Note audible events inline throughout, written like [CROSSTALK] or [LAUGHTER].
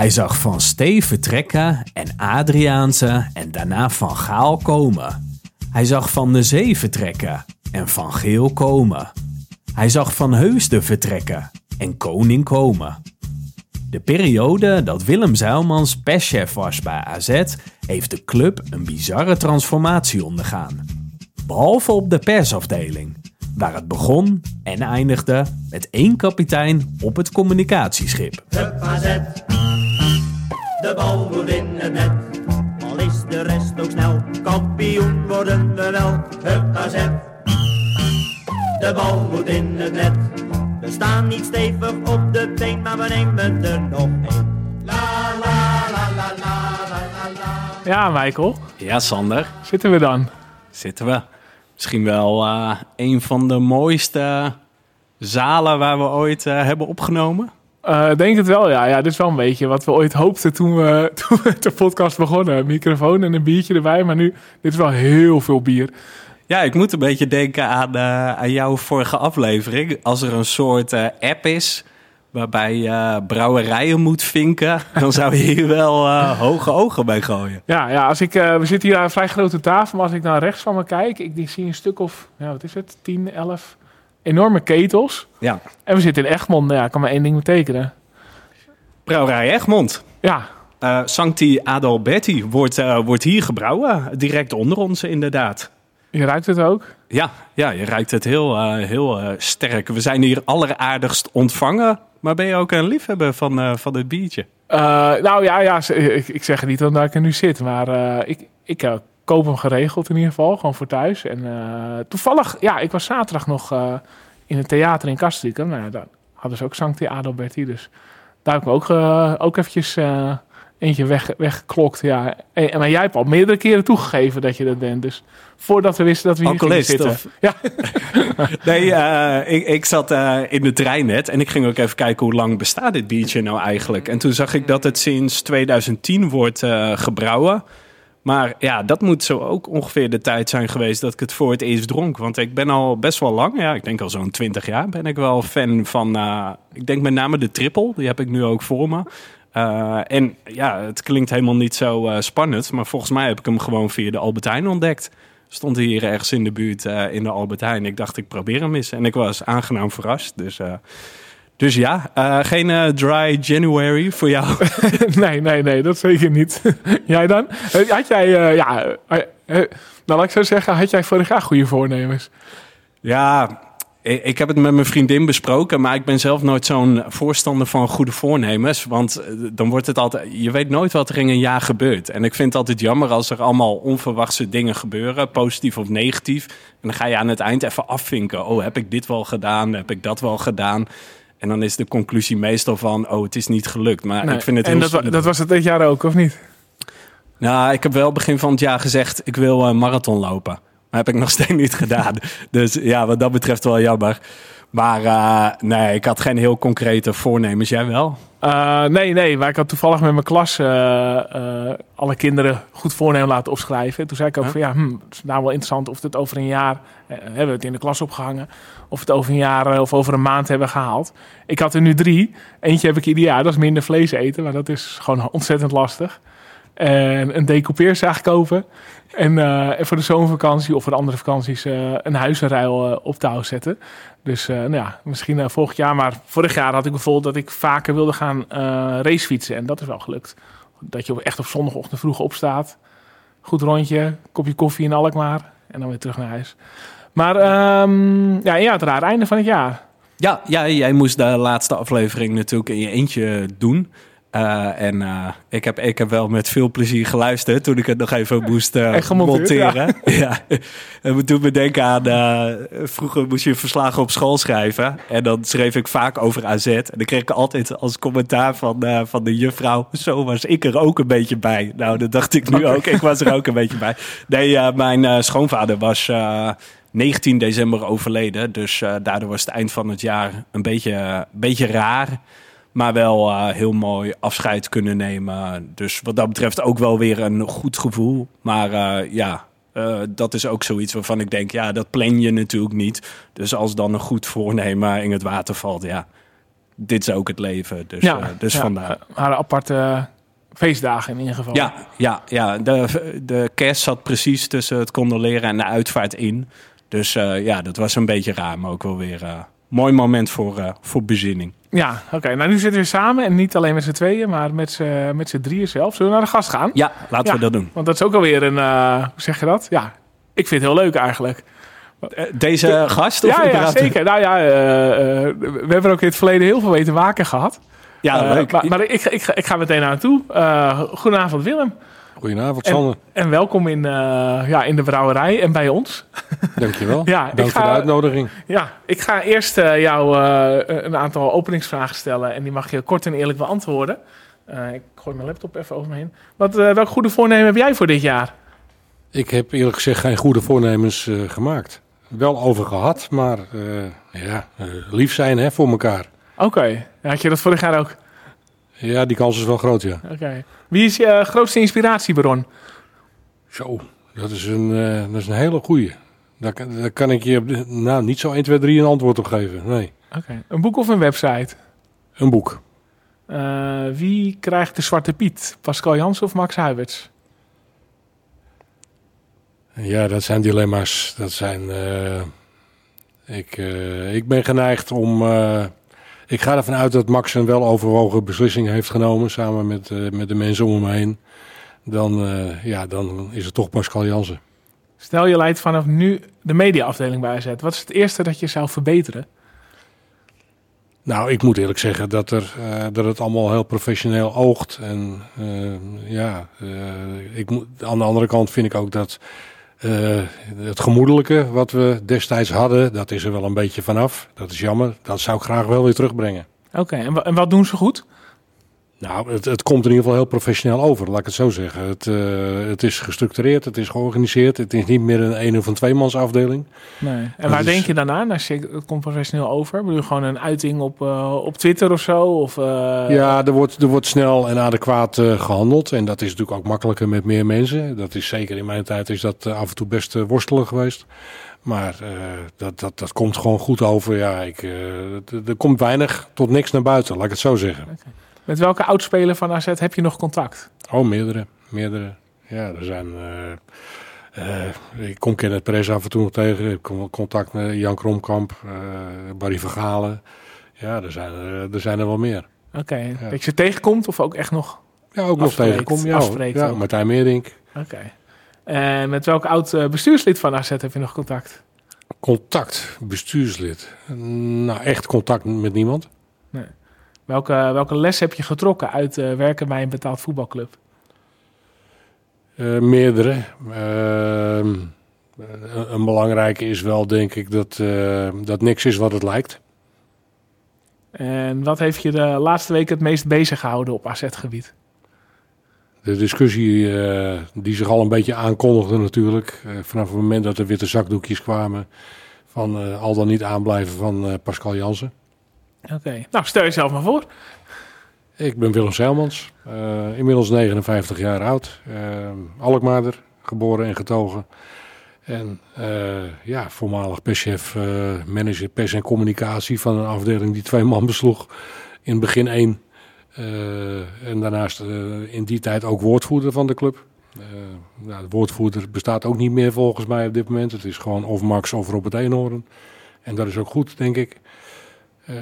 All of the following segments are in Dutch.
Hij zag Van Stee vertrekken en Adriaanse en daarna Van Gaal komen. Hij zag Van de Zee vertrekken en Van Geel komen. Hij zag Van Heusden vertrekken en Koning komen. De periode dat Willem Zijlmans perschef was bij AZ heeft de club een bizarre transformatie ondergaan. Behalve op de persafdeling, waar het begon en eindigde met één kapitein op het communicatieschip. De bal moet in het net. Al is de rest ook snel, kampioen worden we wel. Hup AZ, de bal moet in het net. We staan niet stevig op de been, maar we nemen er nog één. La la la la la la la la. Ja, Michael. Ja, Sander, Zitten we dan? zitten we. Misschien wel eh, een van de mooiste zalen waar we ooit eh, hebben opgenomen. Eh, denk het wel, ja. ja. Dit is wel een beetje wat we ooit hoopten toen we, [LAUGHS] toen we de podcast begonnen. Een microfoon en een biertje erbij. Maar nu, dit is wel heel veel bier. Ja, ik moet een beetje denken aan, eh, aan jouw vorige aflevering. Als er een soort eh, app is waarbij je brouwerijen moet vinken, [LAUGHS] dan zou je hier wel hoge ogen bij gooien. Ja, ja als ik, we zitten hier aan een vrij grote tafel. Maar als ik naar rechts van me kijk, ik die zie een stuk of, ja, wat is het? 10, 11 enorme ketels. Ja, En we zitten in Egmond. Nou ja, kan maar één ding betekenen. brouwerij Egmond. Ja, Eh Sancti Adalberti wordt, eh, wordt hier gebrouwen, direct onder ons inderdaad. je ruikt het ook. Ja, ja je ruikt het heel, eh, heel sterk. We zijn hier alleraardigst ontvangen. Maar ben je ook een liefhebber van, van dit biertje? Nou ja, ja ik, ik zeg het niet omdat ik er nu zit, maar ik, ik koop hem geregeld in ieder geval, gewoon voor thuis. En eh, toevallig, ja, ik was zaterdag nog eh, in het theater in Kastriken. Nou ja, daar hadden ze ook Sancti Adalberti, dus daar heb ik me ook, eh, ook eventjes eentje weg, weggeklokt. Ja. En, maar jij hebt al meerdere keren toegegeven dat je dat bent, dus voordat we wisten dat we hier Alcoholist, zitten. of? Ja, [LAUGHS] Nee, ik, ik zat in de trein net en ik ging ook even kijken hoe lang bestaat dit biertje nou eigenlijk. En toen zag ik dat het sinds 2010 wordt eh, gebrouwen. Maar ja, dat moet zo ook ongeveer de tijd zijn geweest dat ik het voor het eerst dronk. Want ik ben al best wel lang, ja, ik denk al zo'n 20 jaar, ben ik wel fan van, eh, ik denk met name de triple. Die heb ik nu ook voor me. Eh, en ja, het klinkt helemaal niet zo eh, spannend, maar volgens mij heb ik hem gewoon via de Albertijn ontdekt. Stond hier ergens in de buurt in de Albertijn. Ik dacht, ik probeer hem eens. En ik was aangenaam verrast. Dus, dus ja, eh, geen eh, dry January voor jou. [LAUGHS] nee, nee, nee, dat zeker niet. [LAUGHS] jij dan? Eh, Had jij, ja, nou laat ik zo zeggen, had jij vorig jaar goede voornemens? ja, ik, ik heb het met mijn vriendin besproken. Maar ik ben zelf nooit zo'n voorstander van goede voornemens. Want dan wordt het altijd... Je weet nooit wat er in een jaar gebeurt. En ik vind het altijd jammer als er allemaal onverwachte dingen gebeuren. Positief of negatief. En dan ga je aan het eind even afvinken. Oh, heb ik dit wel gedaan? Heb ik dat wel gedaan? En dan is de conclusie meestal van... Oh, het is niet gelukt. Maar Nee. ik vind het en heel dat, dat was het dit jaar ook, of niet? Nou, ik heb wel begin van het jaar gezegd, ik wil een marathon lopen. Maar heb ik nog [LAUGHS] steeds niet gedaan. Dus ja, wat dat betreft wel jammer. Maar eh, nee, ik had geen heel concrete voornemens. Jij wel? Eh, nee, nee, maar ik had toevallig met mijn klas eh, eh, alle kinderen goed voornemen laten opschrijven. Toen zei ik ook Huh? van ja, hm, het is nou wel interessant of het over een jaar, eh, hebben we het in de klas opgehangen, of het over een jaar eh, of over een maand hebben gehaald. Ik had er nu drie. Eentje heb ik ieder jaar, dat is minder vlees eten, maar dat is gewoon ontzettend lastig. En een decoupeerzaag kopen. En, eh, en voor de zomervakantie of voor de andere vakanties eh, een huizenruil eh, op touw zetten. Dus nou ja, misschien volgend jaar. Maar vorig jaar had ik bijvoorbeeld dat ik vaker wilde gaan racefietsen. En dat is wel gelukt. Dat je echt op zondagochtend vroeg opstaat. Goed rondje, kopje koffie in Alkmaar. En dan weer terug naar huis. Maar ehm, ja, ja, het raar einde van het jaar. Ja, ja, jij moest de laatste aflevering natuurlijk in je eentje doen. Eh, en eh, ik, heb, ik heb wel met veel plezier geluisterd toen ik het nog even moest En gemonteerd, monteren. [LAUGHS] Ja. En we doen me denken aan, eh, vroeger moest je verslagen op school schrijven. En dan schreef ik vaak over AZ. En dan kreeg ik altijd als commentaar van, van de juffrouw, zo was ik er ook een beetje bij. Nou, dat dacht ik nu ook. Ik was er ook een beetje bij. Nee, mijn schoonvader was... eh, 19 december overleden. Dus eh, daardoor was het eind van het jaar een beetje, beetje raar. Maar wel eh, heel mooi afscheid kunnen nemen. Dus wat dat betreft ook wel weer een goed gevoel. Maar eh, ja, eh, dat is ook zoiets waarvan ik denk, ja, dat plan je natuurlijk niet. Dus als dan een goed voornemen in het water valt, ja, dit is ook het leven. Dus, ja, eh, dus ja, vandaar. eh, waren aparte feestdagen in ieder geval. Ja, ja, ja. De, de kerst zat precies tussen het condoleren en de uitvaart in. Dus eh, ja, dat was een beetje raar, maar ook wel weer een mooi moment voor, eh, voor bezinning. Ja, oké. Nou, nu zitten we samen en niet alleen met z'n tweeën, maar met z'n, met z'n drieën zelf. Zullen we naar de gast gaan? Ja, laten Ja. we dat doen. Want dat is ook alweer een, eh, hoe zeg je dat? Ja, ik vind het heel leuk eigenlijk. Eh, Deze gast? Of ja, zeker. Nou ja, eh, eh, we hebben ook in het verleden heel veel weten waken gehad. Ja, Eh, leuk. maar maar ik, ik, ik ga meteen aan toe. Eh goedenavond Willem. Goedenavond, En- Sander. En welkom in, eh, ja, in de brouwerij en bij ons. Dankjewel. [LAUGHS] Ja, Dank ga- voor de uitnodiging. Ja, ik ga eerst eh, jou eh, een aantal openingsvragen stellen. En die mag je kort en eerlijk beantwoorden. Ik gooi mijn laptop even over me heen. Wat, welk goede voornemen heb jij voor dit jaar? Ik heb eerlijk gezegd geen goede voornemens gemaakt. Wel over gehad, maar ja, lief zijn hè, voor elkaar. Oké, had je dat vorig jaar ook? Ja, die kans is wel groot, ja. Oké. Wie is je eh, grootste inspiratiebron? Zo, dat is een, eh, dat is een hele goeie. Daar, kan- daar kan ik je op de- nou, niet zo 1, 2, 3 een antwoord op geven. Nee, Oké. Een boek of een website? een boek. Eh, wie krijgt de Zwarte Piet? Pascal Jansen of Max Huiberts? Ja, dat zijn dilemma's. Dat zijn. ik, ik ben geneigd om. Ik ga ervan uit dat Max een weloverwogen beslissing heeft genomen. samen met, eh, met de mensen om hem heen. Dan, eh, ja, dan is het toch Pascal Jansen. Stel je leidt vanaf nu de mediaafdeling bij AZ. Wat is het eerste dat je zou verbeteren? Nou, ik moet eerlijk zeggen dat, er, eh, dat het allemaal heel professioneel oogt. En ja, ik moet, aan de andere kant vind ik ook dat eh, het gemoedelijke wat we destijds hadden, dat is er wel een beetje vanaf. Dat is jammer. Dat zou ik graag wel weer terugbrengen. Oké, en, wa- en wat doen ze goed? Nou, het, het komt in ieder geval heel professioneel over, laat ik het zo zeggen. Het, eh, het is gestructureerd, het is georganiseerd. Het is niet meer een een of een tweemans afdeling. Nee. En Dat waar is- denk je als je het komt professioneel over? Bedoel je gewoon een uiting op, eh, op Twitter of zo? Of, eh, Ja, er wordt, er wordt snel en adequaat eh, gehandeld. En dat is natuurlijk ook makkelijker met meer mensen. Dat is zeker in mijn tijd is dat af en toe best worstelen geweest. Maar dat, dat, dat komt gewoon goed over. Ja, ik, er komt weinig tot niks naar buiten, laat ik het zo zeggen. Met welke oudspeler van AZ heb je nog contact? Oh, meerdere. Meerdere. Ja, er zijn. eh, eh, ik kom Kenneth Perez af en toe nog tegen. Ik heb contact met Jan Kromkamp, eh, Barry Vergalen. Ja, er zijn, er- er zijn er wel meer. Oké, Ja. dat je ze tegenkomt of ook echt nog? Ja, ook nog Afspreekt, tegenkom. Ja, ja. Martijn Meerink. Oké. En met welk oud bestuurslid van AZ heb je nog contact? Contact, bestuurslid. Nou, echt contact met niemand. Welke, welke les heb je getrokken uit eh, werken bij een betaald voetbalclub? Eh, meerdere. Ehm, een- een belangrijke is wel, denk ik, dat, eh, dat niks is wat het lijkt. En wat heeft je de laatste week het meest bezig gehouden op AZ-gebied? De discussie eh, die zich al een beetje aankondigde natuurlijk. eh, vanaf het moment dat er witte zakdoekjes kwamen. Van eh, al dan niet aanblijven van eh, Pascal Jansen. Oké, nou stel jezelf maar voor. Ik ben Willem Zeilmans. eh, inmiddels 59 jaar oud. eh Alkmaarder, geboren en getogen. En eh, ja, voormalig perschef, eh, manager pers en communicatie van een afdeling die twee man besloeg. In het begin één. Eh, en daarnaast eh, in die tijd ook woordvoerder van de club. Eh, nou, de woordvoerder bestaat ook niet meer volgens mij op dit moment. Het is gewoon of Max of Robert Eenhoorn. En dat is ook goed, denk ik. Eh,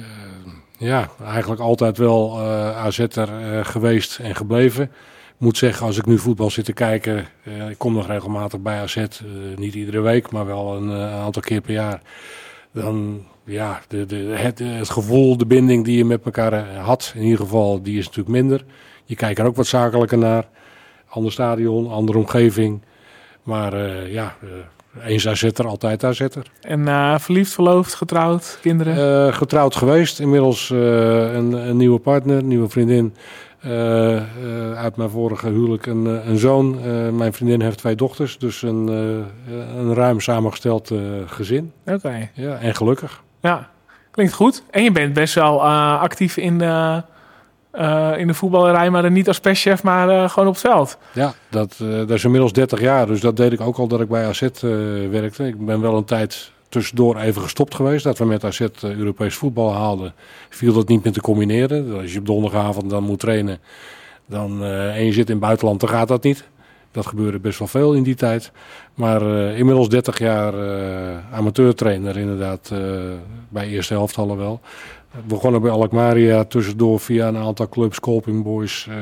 ja, eigenlijk altijd wel eh AZ'er eh, geweest en gebleven. Ik moet zeggen, als ik nu voetbal zit te kijken, ik kom nog regelmatig bij AZ, niet iedere week, maar wel een aantal keer per jaar. Dan, ja, de, de, het, het gevoel, de binding die je met elkaar had, in ieder geval, die is natuurlijk minder. Je kijkt er ook wat zakelijker naar. Ander stadion, andere omgeving. Maar ja, eens AZ'er, altijd AZ'er. En eh, verliefd, verloofd, getrouwd, kinderen? Eh, getrouwd geweest, inmiddels eh, een, een nieuwe partner, nieuwe vriendin. Uit mijn vorige huwelijk een, een zoon. Mijn vriendin heeft twee dochters, dus een, een ruim samengesteld gezin. Oké, Ja, en gelukkig. ja. Klinkt goed. En je bent best wel actief in de, eh, in de voetballerij, maar dan niet als perschef, maar eh, gewoon op het veld. Ja, dat, eh, is inmiddels 30 jaar, dus dat deed ik ook al dat ik bij AZ werkte. Ik ben wel een tijd tussendoor even gestopt geweest. Dat we met AZ Europees voetbal haalden. Viel dat niet meer te combineren. Als je op donderdagavond dan moet trainen dan, en je zit in het buitenland, dan gaat dat niet. Dat gebeurde best wel veel in die tijd. Maar inmiddels 30 jaar amateurtrainer inderdaad, bij eerste helftallen wel. Begonnen bij Alkmaria, tussendoor via een aantal clubs, Colping Boys, uh,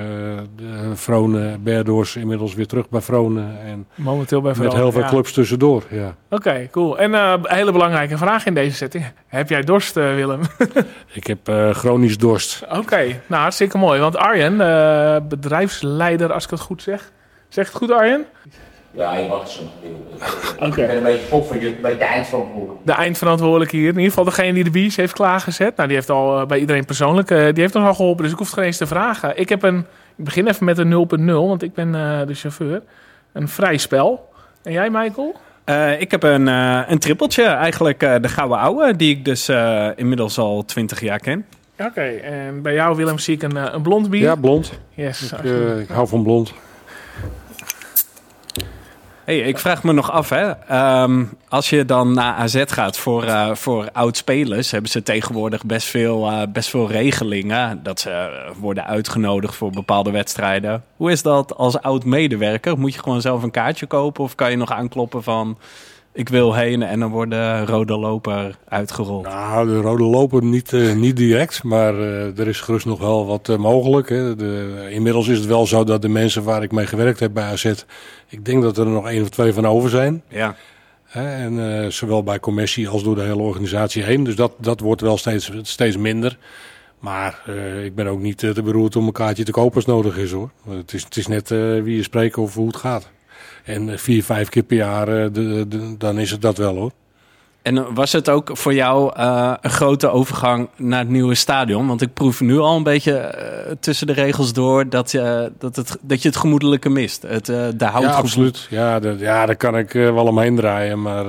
Vronen, Berdors, inmiddels weer terug bij Vronen. En Momenteel bij Met heel veel clubs tussendoor, ja. Oké, cool. En uh, een hele belangrijke vraag in deze setting. Heb jij dorst, uh, Willem? [LAUGHS] Ik heb chronisch dorst. Oké, nou hartstikke mooi. Want Arjen, bedrijfsleider, als ik het goed zeg. Zeg het goed Arjen? Ja, je mag het zo okay. Ik ben een beetje pop van je, bij de eindverantwoordelijke. De eindverantwoordelijke hier. In ieder geval degene die de bies heeft klaargezet. Nou, die heeft al bij iedereen persoonlijk, uh, die heeft ons al geholpen. Dus ik hoef het geen eens te vragen. Ik heb een, ik begin even met een 0.0, want ik ben uh, de chauffeur. Een vrij spel. En jij, Michael? Uh, ik heb een, een trippeltje, eigenlijk de gouden ouwe, die ik dus inmiddels al 20 jaar ken. Oké, okay, en bij jou, Willem, zie ik een, een blond bier. Ja, blond. Yes. Ik, ik hou van blond. Hey, ik vraag me nog af, hè. Um, als je dan naar AZ gaat voor, uh, voor oud-spelers... hebben ze tegenwoordig best veel, uh, best veel regelingen... dat ze worden uitgenodigd voor bepaalde wedstrijden. Hoe is dat als oud-medewerker? Moet je gewoon zelf een kaartje kopen... of kan je nog aankloppen van ik wil heen en dan wordt de rode loper uitgerold. Nou, de rode loper niet, uh, niet direct, maar uh, er is gerust nog wel wat uh, mogelijk. Hè. De, inmiddels is het wel zo dat de mensen waar ik mee gewerkt heb bij AZ, ik denk dat er nog één of twee van over zijn. Ja. En zowel bij commissie als door de hele organisatie heen. Dus dat, dat wordt wel steeds, steeds minder. Maar ik ben ook niet te beroerd om een kaartje te kopen als nodig is hoor. Het is, het is net wie je spreekt over hoe het gaat. En vier, vijf keer per jaar, de, de, dan is het dat wel hoor. En was het ook voor jou uh, een grote overgang naar het nieuwe stadion? Want ik proef nu al een beetje uh, tussen de regels door dat, uh, dat, het, dat je het gemoedelijke mist. Het, de ja, absoluut. Ja, de, ja, daar kan ik wel omheen draaien. Maar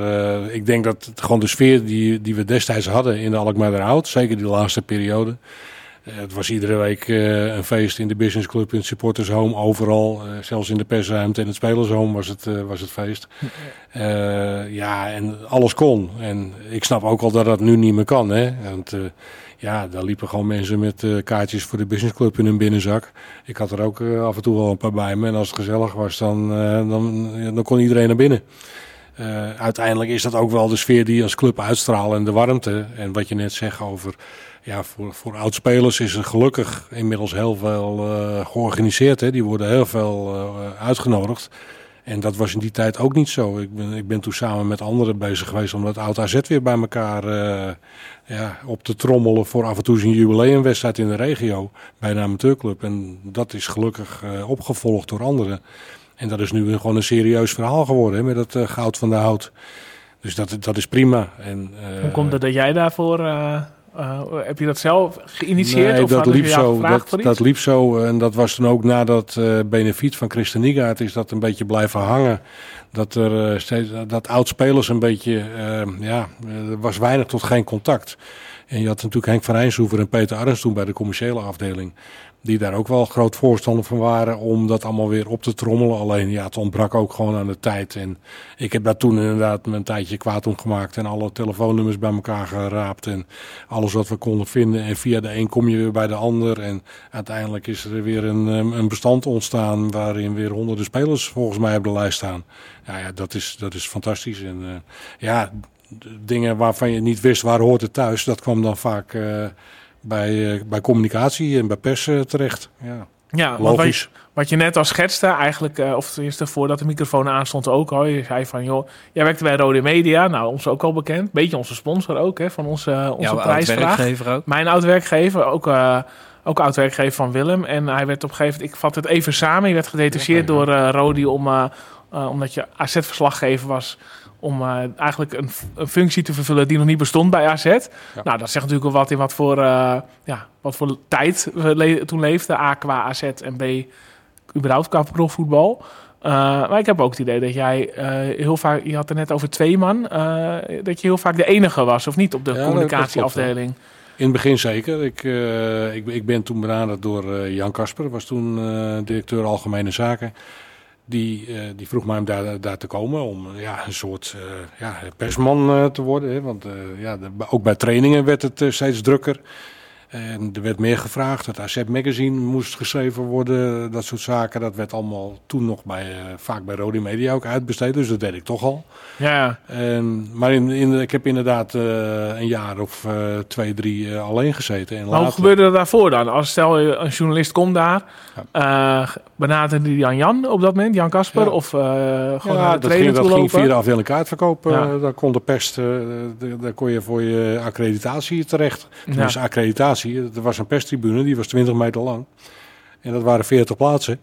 ik denk dat het, gewoon de sfeer die, die we destijds hadden in de Alkmaar Hout, zeker die laatste periode, eh, het was iedere week eh, een feest in de businessclub, in het supporters home, overal. Eh, zelfs in de persruimte en het spelershome was het, was het feest. ja, en alles kon. En ik snap ook al dat dat nu niet meer kan. Hè? Want ja, daar liepen gewoon mensen met kaartjes voor de businessclub in hun binnenzak. Ik had er ook af en toe wel een paar bij me. En als het gezellig was, dan, dan, dan kon iedereen naar binnen. Uh, uiteindelijk is dat ook wel de sfeer die je als club uitstralen en de warmte. En wat je net zegt over ja, voor, voor oudspelers is er gelukkig inmiddels heel veel uh, georganiseerd. Hè. Die worden heel veel uh, uitgenodigd. En dat was in die tijd ook niet zo. Ik ben, ik ben toen samen met anderen bezig geweest om dat oud AZ weer bij elkaar uh, ja, op te trommelen voor af en toe een jubileumwedstrijd in de regio bij een amateurclub. En dat is gelukkig opgevolgd door anderen. En dat is nu gewoon een serieus verhaal geworden hè, met het goud van de hout. Dus dat, dat is prima. En, Hoe komt het dat jij daarvoor uh, heb je dat zelf geïnitieerd? Nee, of dat liep zo. Dat, dat, liep zo. En dat was dan ook na dat uh, benefiet van Christen Niegaard is dat een beetje blijven hangen. Dat er uh, steeds, dat oudspelers een beetje, ja, er was weinig tot geen contact. En je had natuurlijk Henk van Rijnshoever en Peter Arns toen bij de commerciële afdeling die daar ook wel groot voorstander van waren om dat allemaal weer op te trommelen. Alleen ja, het ontbrak ook gewoon aan de tijd. En ik heb daar toen inderdaad een tijdje kwaad om gemaakt en alle telefoonnummers bij elkaar geraapt en alles wat we konden vinden. En via de een kom je weer bij de ander. En uiteindelijk is er weer een, een bestand ontstaan waarin weer honderden spelers volgens mij op de lijst staan. Ja, ja dat, is, dat is fantastisch. En uh, ja, dingen waarvan je niet wist waar hoort het thuis, dat kwam dan vaak... Uh, bij, uh, bij communicatie en bij pers uh, terecht. Ja, ja logisch. Wat, wat, je net al schetste, eigenlijk, uh, of tenminste voordat de microfoon aanstond ook al. Je zei van, joh, jij werkte bij Rode Media, nou, ons ook al bekend. Beetje onze sponsor ook, hè, van onze, onze Jouw prijsvraag. ook. Mijn oud-werkgever, ook, ook oud-werkgever van Willem. En hij werd op een gegeven moment, ik vat het even samen, je werd gedetacheerd door Rodi om, omdat je AZ-verslaggever was om uh, eigenlijk een, een, functie te vervullen die nog niet bestond bij AZ. Ja. Nou, dat zegt natuurlijk wel wat in wat voor, uh, ja, wat voor tijd we le toen leefden. A, qua AZ en B, überhaupt qua profvoetbal. Uh, maar ik heb ook het idee dat jij heel vaak, je had het net over twee man, dat je heel vaak de enige was, of niet, op de ja, communicatieafdeling. In het begin zeker. Ik, ik, ik ben toen benaderd door Jan Kasper, was toen directeur Algemene Zaken. Die, eh, die vroeg mij om daar, daar te komen om ja, een soort eh, ja, persman eh, te worden. Hè? Want ja, ook bij trainingen werd het steeds drukker. En er werd meer gevraagd. Het AZ Magazine moest geschreven worden. Dat soort zaken. Dat werd allemaal toen nog bij, eh, vaak bij Rode Media ook uitbesteed. Dus dat deed ik toch al. Ja, En, maar in, in, ik heb inderdaad eh, een jaar of eh, twee, drie alleen gezeten. En maar hoe later- gebeurde dat daarvoor dan? Als stel je een journalist komt daar, eh benaderde die Jan Jan op dat moment, Jan Kasper, Ja. of gewoon Ja, dat ging, dat ging via de afdeling kaartverkoop. Ja. daar kon de pers, daar kon je voor je accreditatie terecht. Tenminste, accreditatie. Er was een perstribune, die was 20 meter lang. En dat waren 40 plaatsen.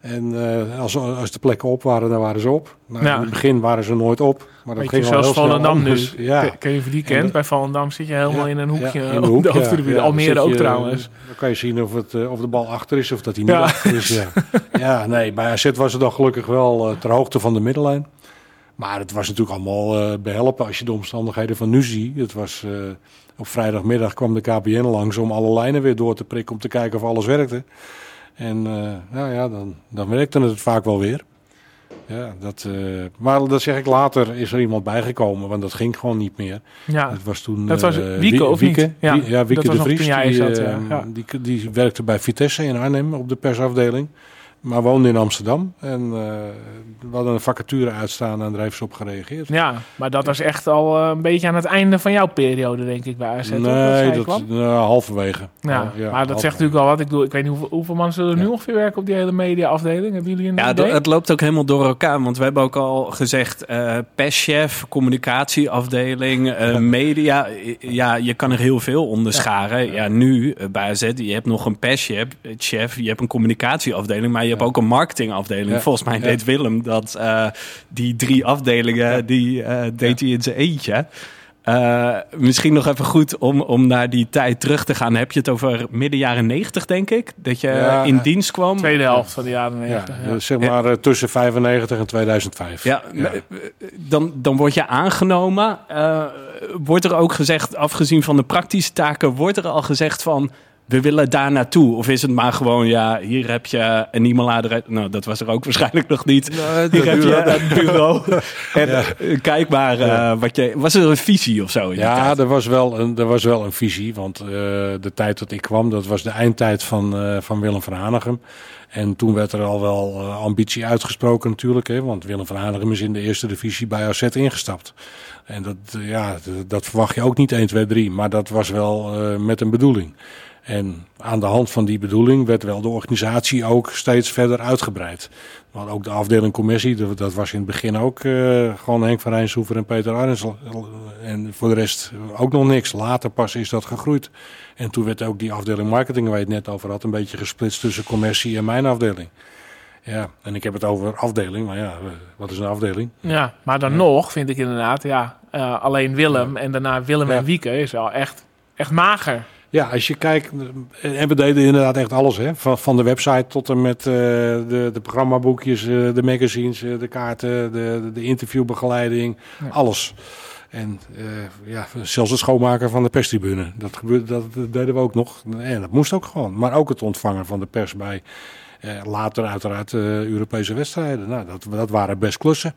En eh, als, als de plekken op waren, dan waren ze op. Nou, Ja. In het begin waren ze nooit op. Maar dat Weet je, ging snel Volendam anders. [LAUGHS] Ja. Of je die En kent. Bij Volendam zit je helemaal Ja, in een hoekje ja, in op hoek, de hoofdtribune. Almere ook je- trouwens. Dan kan je zien of, het, eh, of de bal achter is of dat hij niet achter is. Ja. ja, nee, bij AZ was het dan gelukkig wel eh, ter hoogte van de middenlijn. Maar het was natuurlijk allemaal eh, behelpen als je de omstandigheden van nu ziet. Het was, eh, op vrijdagmiddag kwam de KPN langs om alle lijnen weer door te prikken om te kijken of alles werkte. En eh, nou ja, dan, dan werkte het vaak wel weer. Ja, dat, maar dat zeg ik later, is er iemand bijgekomen, want dat ging gewoon niet meer. Ja, Het was toen. Dat was eh, Wieke, Wie- of niet? Ja, Wie- ja, Wieke dat de Vries. die, zat, ja. Die, die werkte bij Vitesse in Arnhem op de persafdeling. Maar woonde in Amsterdam. En eh, we hadden een vacature uitstaan en daar heeft ze op gereageerd. ja, maar dat was echt al eh, een beetje aan het einde van jouw periode, denk ik, bij AZ. dat nee, dat, nou, halverwege. Ja, Ja, maar dat halverwege. zegt natuurlijk al wat. Ik, bedoel, ik weet niet hoeveel, hoeveel mensen er nu ongeveer werken op die hele mediaafdeling. Hebben jullie een Ja, idee? het loopt ook helemaal door elkaar. Want we hebben ook al gezegd, eh perschef, communicatieafdeling, eh, media. Ja, je kan er heel veel onder scharen. Ja, nu bij AZ, je hebt nog een perschef, chef, je hebt een communicatieafdeling, maar je hebt ook een marketingafdeling. Ja. Volgens mij Ja. deed Willem dat eh, die drie afdelingen, die eh, deed hij in zijn eentje. Eh, misschien nog even goed om, om naar die tijd terug te gaan. Heb je het over midden jaren 90, denk ik? Dat je Ja, in dienst kwam? Tweede helft van de jaren Ja, 90. Ja, eh, zeg maar tussen 95 en 2005. Ja, Dan, dan word je aangenomen. Eh, wordt er ook gezegd, afgezien van de praktische taken, wordt er al gezegd van we willen daar naartoe? Of is het maar gewoon, ja, hier heb je een e-mailadres. Nou, dat was er ook waarschijnlijk nog niet. hier heb je een bureau. [LAUGHS] en eh, kijk maar, eh, wat je, was er een visie of zo? Ja, er was, wel een, er was wel een visie. Want eh, de tijd dat ik kwam, dat was de eindtijd van, van Willem van Hanegem. En toen werd er al wel ambitie uitgesproken natuurlijk. Hè, want Willem van Hanegem is in de eerste divisie bij AZ ingestapt. En dat, ja, d- dat verwacht je ook niet 1, 2, 3. Maar dat was wel met een bedoeling. En aan de hand van die bedoeling werd wel de organisatie ook steeds verder uitgebreid. Want ook de afdeling commissie, dat, was in het begin ook eh, gewoon Henk van Rijnshoever en Peter Arends. En voor de rest ook nog niks. Later pas is dat gegroeid. En toen werd ook die afdeling marketing waar je het net over had, een beetje gesplitst tussen commercie en mijn afdeling. Ja, en ik heb het over afdeling, maar ja, wat is een afdeling? Ja, maar dan nog vind ik inderdaad, ja, eh, alleen Willem en daarna Willem Ja. en Wieke is wel echt, echt mager. Ja, als je kijkt, en we deden inderdaad echt alles, hè? Van, van de website tot en met eh, de, de programmaboekjes, eh, de magazines, eh, de kaarten, de, de interviewbegeleiding, alles. En ja, zelfs het schoonmaken van de perstribune, dat, gebeurde, dat, dat deden we ook nog. En dat moest ook gewoon. Maar ook het ontvangen van de pers bij later uiteraard Europese wedstrijden. Nou, dat, dat waren best klussen.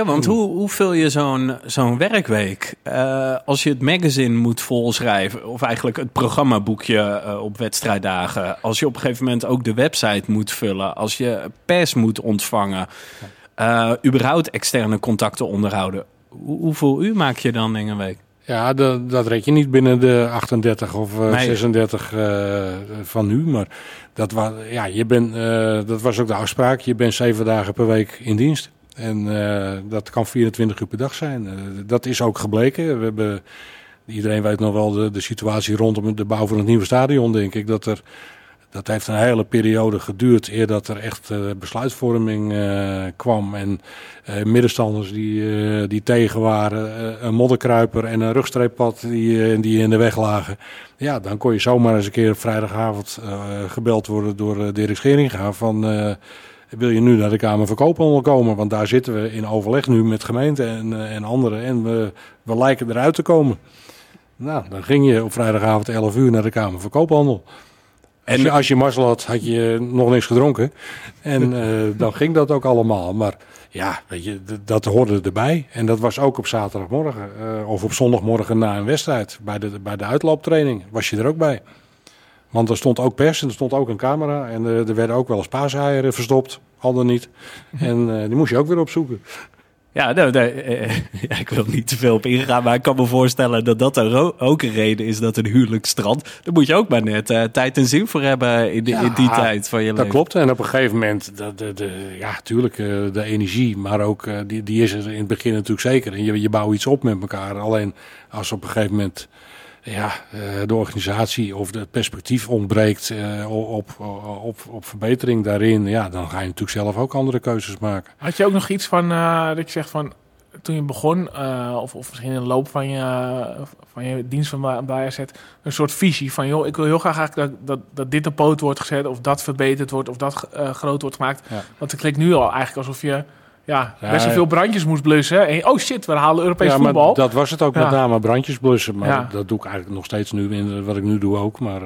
Ja, want hoe, hoe vul je zo'n zo'n werkweek? Eh, als je het magazine moet volschrijven, of eigenlijk het programmaboekje eh, op wedstrijddagen. Als je op een gegeven moment ook de website moet vullen. Als je pers moet ontvangen. eh, überhaupt externe contacten onderhouden. Hoe, hoeveel uur maak je dan in een week? Ja, dat, dat red je niet binnen de 38 of eh, Nee. 36 eh, van nu. Maar dat, wa ja, je bent, dat was ook de afspraak. Je bent zeven dagen per week in dienst. En eh, dat kan 24 uur per dag zijn. Eh, dat is ook gebleken. We hebben, iedereen weet nog wel de, de situatie rondom de bouw van het nieuwe stadion, denk ik. Dat er dat heeft een hele periode geduurd eer dat er echt eh, besluitvorming kwam. En middenstanders die, die tegen waren, een modderkruiper en een rugstreeppad die, die in de weg lagen. Ja, dan kon je zomaar eens een keer op vrijdagavond gebeld worden door uh, Dirk Scheringa van... wil je nu naar de Kamer van Koophandel komen? Want daar zitten we in overleg nu met gemeenten en, eh, en anderen. En we, we lijken eruit te komen. Nou, dan ging je op vrijdagavond 11 uur naar de Kamer van Koophandel. Als je, als je mazzel had, had je nog niks gedronken. En eh, dan ging dat ook allemaal. Maar ja, weet je, dat hoorde erbij. En dat was ook op zaterdagmorgen. eh, of op zondagmorgen na een wedstrijd. Bij de, bij de uitlooptraining was je er ook bij. Want er stond ook pers en er stond ook een camera. En eh, er werden ook wel eens paaseieren verstopt. Al dan niet. [LAUGHS] En eh, die moest je ook weer opzoeken. Ja, nou, nee, eh, [LAUGHS] ja, ik wil niet te veel op ingaan, maar ik kan me voorstellen dat dat er ook een reden is dat een huwelijk strandt. Daar moet je ook maar net eh, tijd en zin voor hebben in, die- in die Ja, tijd van je Dat leven. klopt. En op een gegeven moment, de, de, de, ja, tuurlijk, de energie, maar ook die, die is er in het begin natuurlijk zeker. En je, je bouwt iets op met elkaar. Alleen als op een gegeven moment ja, eh, de organisatie of het perspectief ontbreekt eh, op, op, op verbetering daarin, ja, dan ga je natuurlijk zelf ook andere keuzes maken. Had je ook nog iets van, eh, dat je zegt van, toen je begon, of, of misschien in de loop van je, van je dienst van bij- AZ, een soort visie van, joh, ik wil heel graag eigenlijk dat, dat, dat dit op poot wordt gezet, of dat verbeterd wordt, of dat groot wordt gemaakt. Ja. Want het klinkt nu al eigenlijk alsof je ja, best wel veel brandjes moest blussen. En, oh shit, we halen Europees ja, voetbal. maar dat was het ook met name brandjes blussen. Maar dat doe ik eigenlijk nog steeds nu, in wat ik nu doe ook. Maar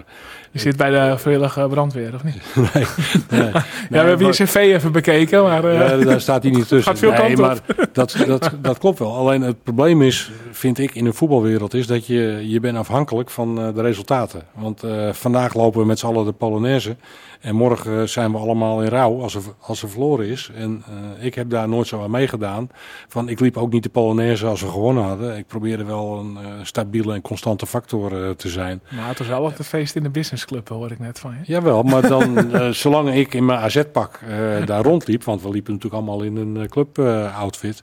Je zit bij de vrijwillige brandweer, of niet? [LAUGHS] nee, nee, [LAUGHS] ja, we hebben je cv even bekeken, maar... eh, Ja, daar staat hij niet [LAUGHS] tussen. Gaat veel nee, maar dat, dat, dat klopt wel. Alleen het probleem is, vind ik, in de voetbalwereld, is dat je, je bent afhankelijk van eh, de resultaten. Want eh, vandaag lopen we met z'n allen de Polonaise. En morgen zijn we allemaal in rouw als er, als er verloren is. En eh, ik heb daar nooit zo aan meegedaan. Van, ik liep ook niet de Polonaise als we gewonnen hadden. Ik probeerde wel een eh, stabiele en constante factor eh, te zijn. Nou, het was wel altijd een feest in de businessclub, hoor ik net van je. Jawel, maar [LAUGHS] dan, eh, zolang ik in mijn AZ-pak eh, daar rondliep, want we liepen natuurlijk allemaal in een club-outfit,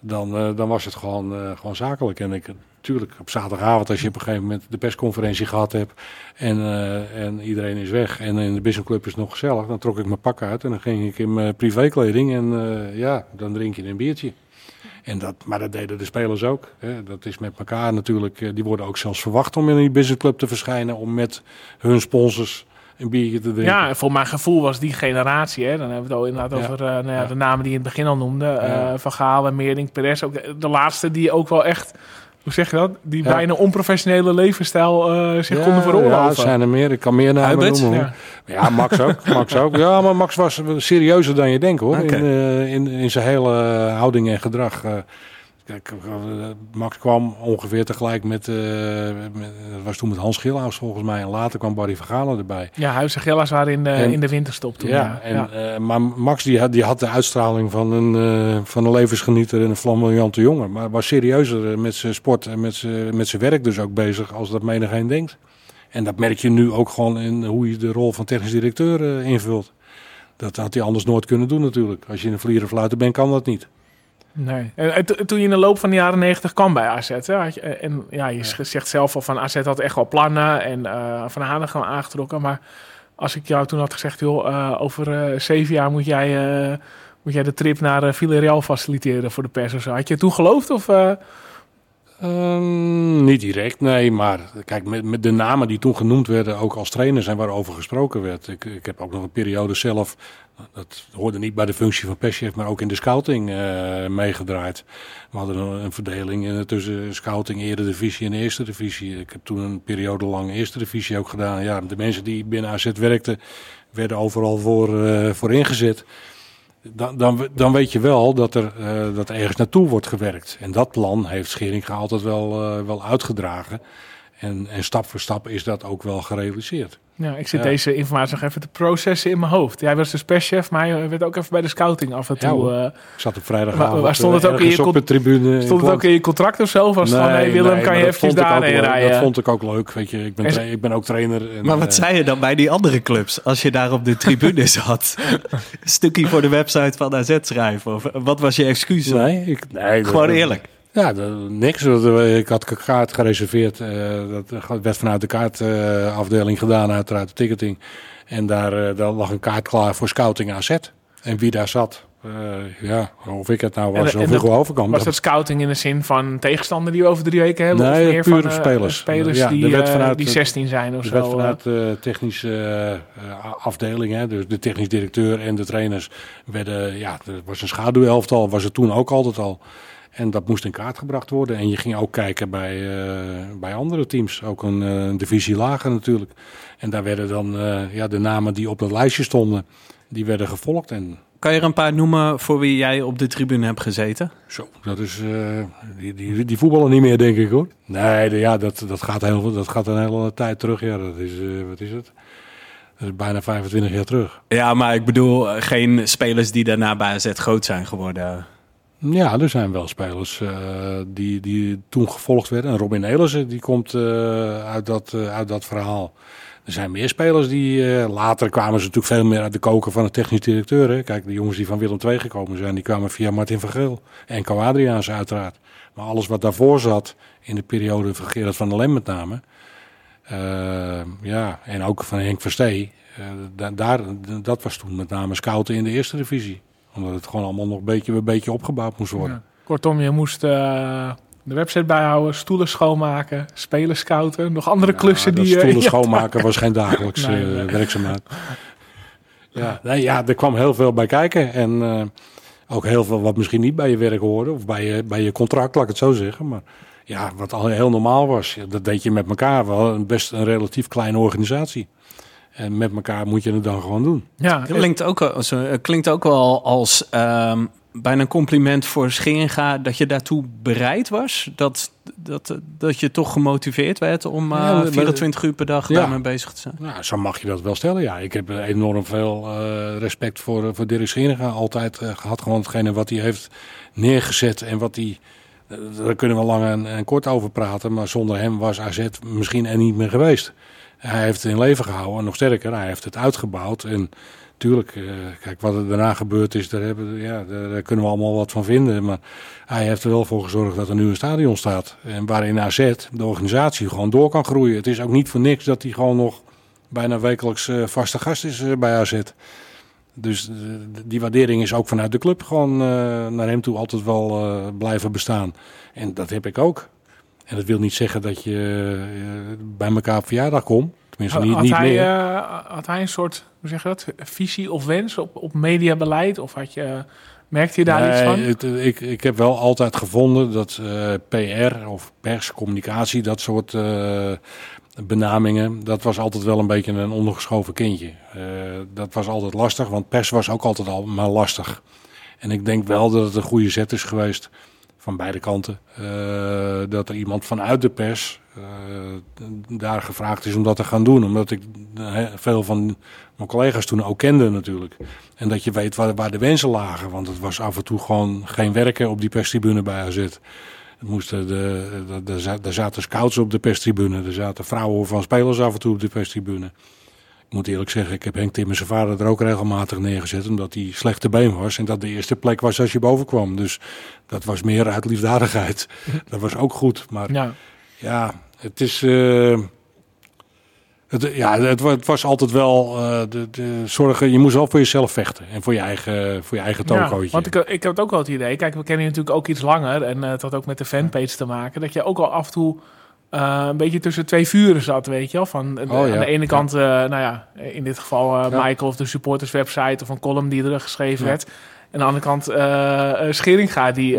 dan, eh, dan was het gewoon, eh, gewoon zakelijk. En ik, natuurlijk, op zaterdagavond, als je op een gegeven moment de persconferentie gehad hebt en, eh, en iedereen is weg en in de businessclub is het nog gezellig, dan trok ik mijn pak uit en dan ging ik in mijn privékleding en eh, ja, dan drink je een biertje. En dat, maar dat deden de spelers ook. Hè. Dat is met elkaar natuurlijk. eh, Die worden ook zelfs verwacht om in die businessclub te verschijnen. Om met hun sponsors een biertje te drinken. Ja, en voor mijn gevoel was die generatie, hè, dan hebben we het al inderdaad Ja. over eh, nou ja, de namen die je in het begin al noemde. eh Ja. Van Gaal, Meerding, Perez. Ook de, de laatste die ook wel echt, hoe zeg je dat? Die Ja. bijna onprofessionele levensstijl eh, zich Ja, konden Ja, veroorloven. er zijn er meer. Ik kan meer namen noemen. Ja. Ja, Max ook. Max ook. Ja, maar Max was serieuzer dan je denkt hoor. In, eh, in, in zijn hele houding en gedrag. eh. Eh, Max kwam ongeveer tegelijk met, eh, met- dat was toen met Hans Gilhaus volgens mij. En later kwam Barry Vergalen erbij. Ja, Huis en Gella's waren in de, En- in de winterstop toen. Ja, Ja, en, ja. eh, maar Max die had, die had de uitstraling van een, van een levensgenieter en een flamboyante jongen. Maar was serieuzer met zijn sport en met zijn, met zijn werk dus ook bezig als dat menigeen denkt. En dat merk je nu ook gewoon in hoe je de rol van technisch directeur invult. Dat had hij anders nooit kunnen doen natuurlijk. Als je een vlieren fluiten bent, kan dat niet. Nee. En, en to- toen je in de loop van de jaren negentig kwam bij AZ, hè, had je, en ja, je zegt zelf al van AZ had echt wel plannen en eh, Van Hanen gewoon aangetrokken. Maar als ik jou toen had gezegd, joh, eh, over eh, zeven jaar moet jij, moet jij de trip naar Villarreal faciliteren voor de pers of zo. Had je toen geloofd? Of, Ehm, niet direct, nee. Maar kijk, met, met de namen die toen genoemd werden, ook als trainers en waarover gesproken werd. Ik, ik heb ook nog een periode zelf, dat hoorde niet bij de functie van perschef, maar ook in de scouting eh, meegedraaid. We hadden een, verdeling eh, tussen scouting, eredivisie en eerste divisie. Ik heb toen een periode lang eerste divisie ook gedaan. Ja, de mensen die binnen AZ werkten, werden overal voor, eh, voor ingezet. Dan, dan, dan weet je wel dat er, eh, dat er ergens naartoe wordt gewerkt. En dat plan heeft Scheringa altijd wel, eh, wel uitgedragen. En, en stap voor stap is dat ook wel gerealiseerd. ja, ik zit Ja. deze informatie nog even te processen in mijn hoofd. Jij was dus perschef, maar je werd ook even bij de scouting af en toe. eh, Ik zat op vrijdagavond Waar- waar stond het eh, ook in je op de tribune. stond het ook in je contract of zo? Was hey, Willem, nee, kan je dat eventjes vond ik ook daarheen leuk. rijden? Dat vond ik ook leuk. Weet je, ik, ben En- ik ben ook trainer. En, Maar wat eh, zei je dan bij die andere clubs als je daar op de tribune [LAUGHS] zat? Een stukje voor de website van AZ schrijven? Of wat was je excuus? Nee, ik, nee Gewoon dat- eerlijk. Ja, dat- niks. Dat, eh, Ik had een kaart gereserveerd. eh, Dat werd vanuit de kaartafdeling gedaan, uiteraard de ticketing. En daar, eh, daar lag een kaart klaar voor scouting AZ. En wie daar zat, eh, ja, of ik het nou was En- of ik dat- overkwam. Was dat- dat scouting in de zin van tegenstander die we over drie weken hebben? Nee, of meer van, eh, spelers. spelers Ja, die, werd eh, vanuit die het- 16 zijn of zo. werd eh. vanuit de technische eh, eh, afdeling, hè, dus de technisch directeur en de trainers, werden, ja, er was een schaduwelftal, was het toen ook altijd al. En dat moest in kaart gebracht worden. En je ging ook kijken bij, eh, bij andere teams. Ook een, eh, een divisie lager natuurlijk. En daar werden dan eh, ja, de namen die op dat lijstje stonden, die werden gevolgd. En Kan je er een paar noemen voor wie jij op de tribune hebt gezeten? zo, dat is, eh, die, die, die voetballen niet meer, denk ik hoor. Nee, de- ja, dat, dat, gaat heel, dat gaat een hele tijd terug. Ja, dat is, eh, wat is het? Dat is bijna 25 jaar terug. Ja, maar ik bedoel geen spelers die daarna bij AZ groot zijn geworden. Ja, er zijn wel spelers eh, die, die toen gevolgd werden. En Robin Elissen, die komt eh, uit, dat, eh, uit dat verhaal. Er zijn meer spelers die... later kwamen ze natuurlijk veel meer uit de koker van de technisch directeur. Hè. Kijk, de jongens die van Willem II gekomen zijn, die kwamen via Martin van Geel. En Co Adriaans uiteraard. Maar alles wat daarvoor zat, in de periode van Gerard van der Lem met name... ja, en ook van Henk Verstee. da- daar, dat was toen met name scouten in de eerste divisie. Omdat het gewoon allemaal nog een beetje, een beetje opgebouwd moest worden. Ja. Kortom, je moest eh, de website bijhouden, stoelen schoonmaken, spelers scouten, nog andere klussen die... stoelen schoonmaken was geen dagelijkse [LAUGHS] Nee, eh, nee. werkzaamheid. Ja, nee, ja, er kwam heel veel bij kijken. En eh, ook heel veel wat misschien niet bij je werk hoorde. Of bij je, bij je contract, laat ik het zo zeggen. Maar ja, wat al heel normaal was. Dat deed je met elkaar. Wel een best een relatief kleine organisatie. En met elkaar moet je het dan gewoon doen. Ja, Het klinkt ook, klinkt ook wel als ehm, bijna een compliment voor Scheringa dat je daartoe bereid was. Dat, dat, dat je toch gemotiveerd werd om eh, Ja, maar- 24 uur per dag Ja. daarmee bezig te zijn. Nou, zo mag je dat wel stellen. Ja, ik heb enorm veel eh, respect voor, eh, voor Dirk Scheringa altijd eh, gehad. Gewoon hetgene wat hij heeft neergezet en wat hij... eh, Daar kunnen we lang en, en kort over praten. Maar zonder hem was AZ misschien er niet meer geweest. Hij heeft het in leven gehouden. En nog sterker, hij heeft het uitgebouwd. En tuurlijk, eh, kijk, wat er daarna gebeurd is, daar, hebben, ja, daar, kunnen we allemaal wat van vinden. Maar hij heeft er wel voor gezorgd dat er nu een stadion staat. En waarin AZ, de organisatie, gewoon door kan groeien. Het is ook niet voor niks dat hij gewoon nog bijna wekelijks eh, vaste gast is eh, bij AZ. Dus die waardering is ook vanuit de club gewoon naar hem toe altijd wel blijven bestaan. En dat heb ik ook. En dat wil niet zeggen dat je eh, bij elkaar op verjaardag komt. Tenminste, Had, niet, had niet hij, meer. eh, had hij een soort, hoe zeg je dat, visie of wens op, op mediabeleid? Of had je, merkte je daar iets van? Nee, het, eh, ik, ik heb wel altijd gevonden dat PR of pers, communicatie, dat soort benamingen, dat was altijd wel een beetje een ondergeschoven kindje. Dat was altijd lastig, want pers was ook altijd al maar lastig. En ik denk wel dat het een goede zet is geweest van beide kanten. eh, dat er iemand vanuit de pers eh, daar gevraagd is om dat te gaan doen. Omdat ik eh, veel van mijn collega's toen ook kende natuurlijk. En dat je weet waar, waar de wensen lagen. Want het was af en toe gewoon geen werken op die perstribune bij AZ. Het moesten de, de, de, er zaten scouts op de perstribune. Er zaten vrouwen van spelers af en toe op de perstribune. Moet eerlijk zeggen, ik heb Henk Timmer zijn vader er ook regelmatig neergezet. Omdat hij slechte been was. En dat de eerste plek was als je boven kwam. Dus dat was meer uit liefdadigheid. [LAUGHS] Dat was ook goed. Maar Ja. ja, het is. eh, het, ja, het, wa- het was altijd wel eh, de, de zorgen. Je moest wel voor jezelf vechten en voor je eigen, voor je eigen Ja, toonkootje. want ik, ik heb ook wel het idee, kijk, we kennen je natuurlijk ook iets langer en eh, het had ook met de fanpage te maken, dat je ook al af en toe eh, een beetje tussen twee vuren zat, weet je wel. Van, Oh, ja. Aan de ene kant, eh, nou ja, in dit geval eh. Michael of de supporters website of een column die er geschreven werd. En aan de andere kant Scheringa, die,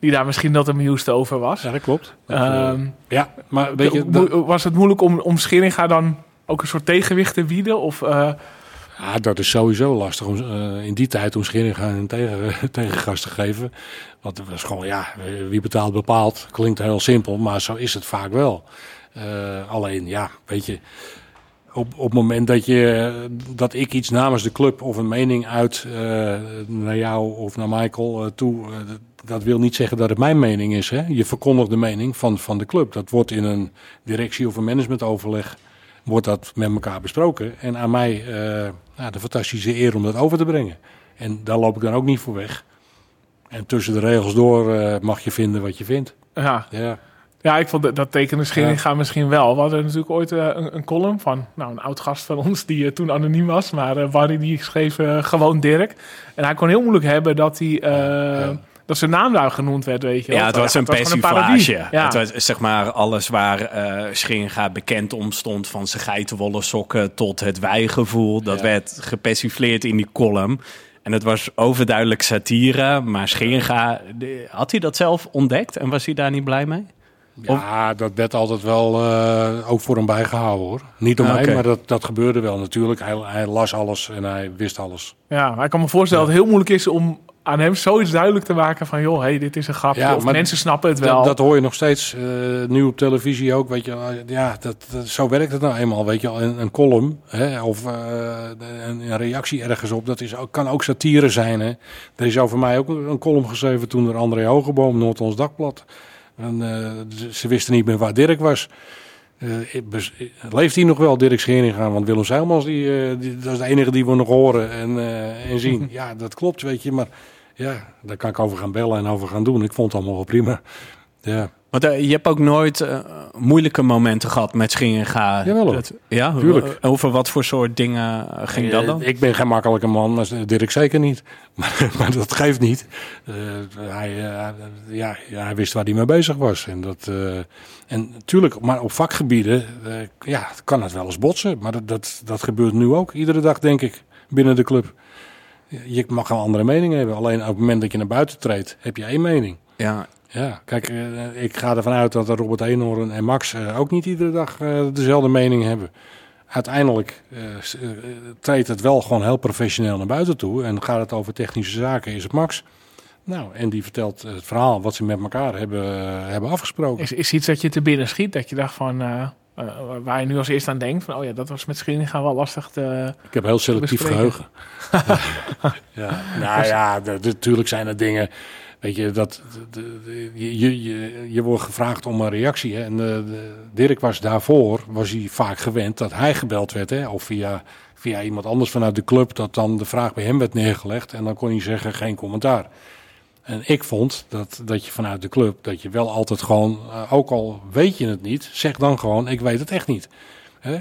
die daar misschien dat amused over was. Ja, dat klopt. Dat, eh, Ehm, ja, maar weet je, was het moeilijk om, om Scheringa dan ook een soort tegenwicht te bieden? Of, ja, dat is sowieso lastig om eh, in die tijd om Scheringa een tegen, [LAUGHS] tegengas te geven. Want het was gewoon, ja, wie betaalt bepaalt. Klinkt heel simpel, maar zo is het vaak wel. Eh, alleen, ja, weet je, op, op het moment dat, je, dat ik iets namens de club of een mening uit eh, naar jou of naar Michael toe, dat, dat wil niet zeggen dat het mijn mening is. Hè? Je verkondigt de mening van, van de club. Dat wordt in een directie- of een managementoverleg wordt dat met elkaar besproken. En aan mij eh, nou, de fantastische eer om dat over te brengen. En daar loop ik dan ook niet voor weg. En tussen de regels door eh, mag je vinden wat je vindt. ja. Ja. Ja, ik vond dat, dat tekenen Scheringa misschien wel. We hadden natuurlijk ooit eh, een, een column van nou, een oud gast van ons, die toen anoniem was. Maar Barry die schreef gewoon Dirk. En hij kon heel moeilijk hebben dat, hij, dat zijn naam daar genoemd werd, weet je. Ja, het was een persiflage. Ja. Het was zeg maar alles waar Scheringa bekend om stond. Van zijn geitenwolle sokken tot het wijgevoel. Dat Ja. werd gepersifleerd in die column. En het was overduidelijk satire, maar Scheringa, de- had hij dat zelf ontdekt en was hij daar niet blij mee? Ja, dat werd altijd wel eh, ook voor hem bijgehouden hoor. Niet door Ah, mij, maar dat, dat gebeurde wel natuurlijk. Hij, hij las alles en hij wist alles. Ja, maar ik kan me voorstellen dat het heel moeilijk is om aan hem zoiets duidelijk te maken van... joh, hey, dit is een grapje. Ja, of mensen snappen het wel. Dat, dat hoor je nog steeds eh, nu op televisie ook. Weet je, ja, dat, dat- zo werkt het nou eenmaal. Weet je, een, een column hè, of eh, een, een reactie ergens op, dat is, ook- kan ook satire zijn. Hè. Er is over mij ook een column geschreven toen er André Hogeboom, Noord-Ons Dagblad. En, eh, ze- wisten niet meer waar Dirk was. Eh, leeft hij nog wel, Dirk Scheringa? Want Willem Zijlmans, die, eh, die, dat is de enige die we nog horen en, en zien. [LAUGHS] Ja, dat klopt, weet je. Maar ja, daar kan ik over gaan bellen en over gaan doen. Ik vond het allemaal wel prima. Ja, Want eh, je hebt ook nooit eh, moeilijke momenten gehad met Scheringa. Jawel hoor. Dat- ja, Tuurlijk. Eh, Over wat voor soort dingen ging dat dan? Ik ben geen makkelijke man, maar Dirk zeker niet. [LAUGHS] Maar, maar dat geeft niet. Hij, ja, hij wist waar hij mee bezig was. En, dat, en natuurlijk, maar op vakgebieden ja, kan het wel eens botsen. Maar dat, dat, dat gebeurt nu ook, iedere dag denk ik, binnen de club. Je mag een andere mening hebben. Alleen op het moment dat je naar buiten treedt, heb je één mening. Ja, Ja, kijk, eh, ik ga ervan uit dat Robert Eenhoorn en Max eh, ook niet iedere dag eh, dezelfde mening hebben. Uiteindelijk treedt het wel gewoon heel professioneel naar buiten toe. En gaat het over technische zaken, is het Max. Nou, en die vertelt het verhaal wat ze met elkaar hebben, hebben afgesproken. Is, is iets dat je te binnen schiet, dat je dacht van... waar je nu als eerste aan denkt van... oh ja, dat was met Scheringa wel lastig te... Ik heb heel selectief geheugen. [LAUGHS] [LAUGHS] ja, nou ja, natuurlijk zijn er dingen. Weet je, dat, de- je, je, je, wordt gevraagd om een reactie. Hè? En de- Dirk was daarvoor, was hij vaak gewend dat hij gebeld werd. Hè? Of via, via iemand anders vanuit de club, dat dan de vraag bij hem werd neergelegd. En dan kon hij zeggen, geen commentaar. En ik vond dat, dat je vanuit de club, dat je wel altijd gewoon, eh, ook al weet je het niet, zeg dan gewoon, ik weet het echt niet.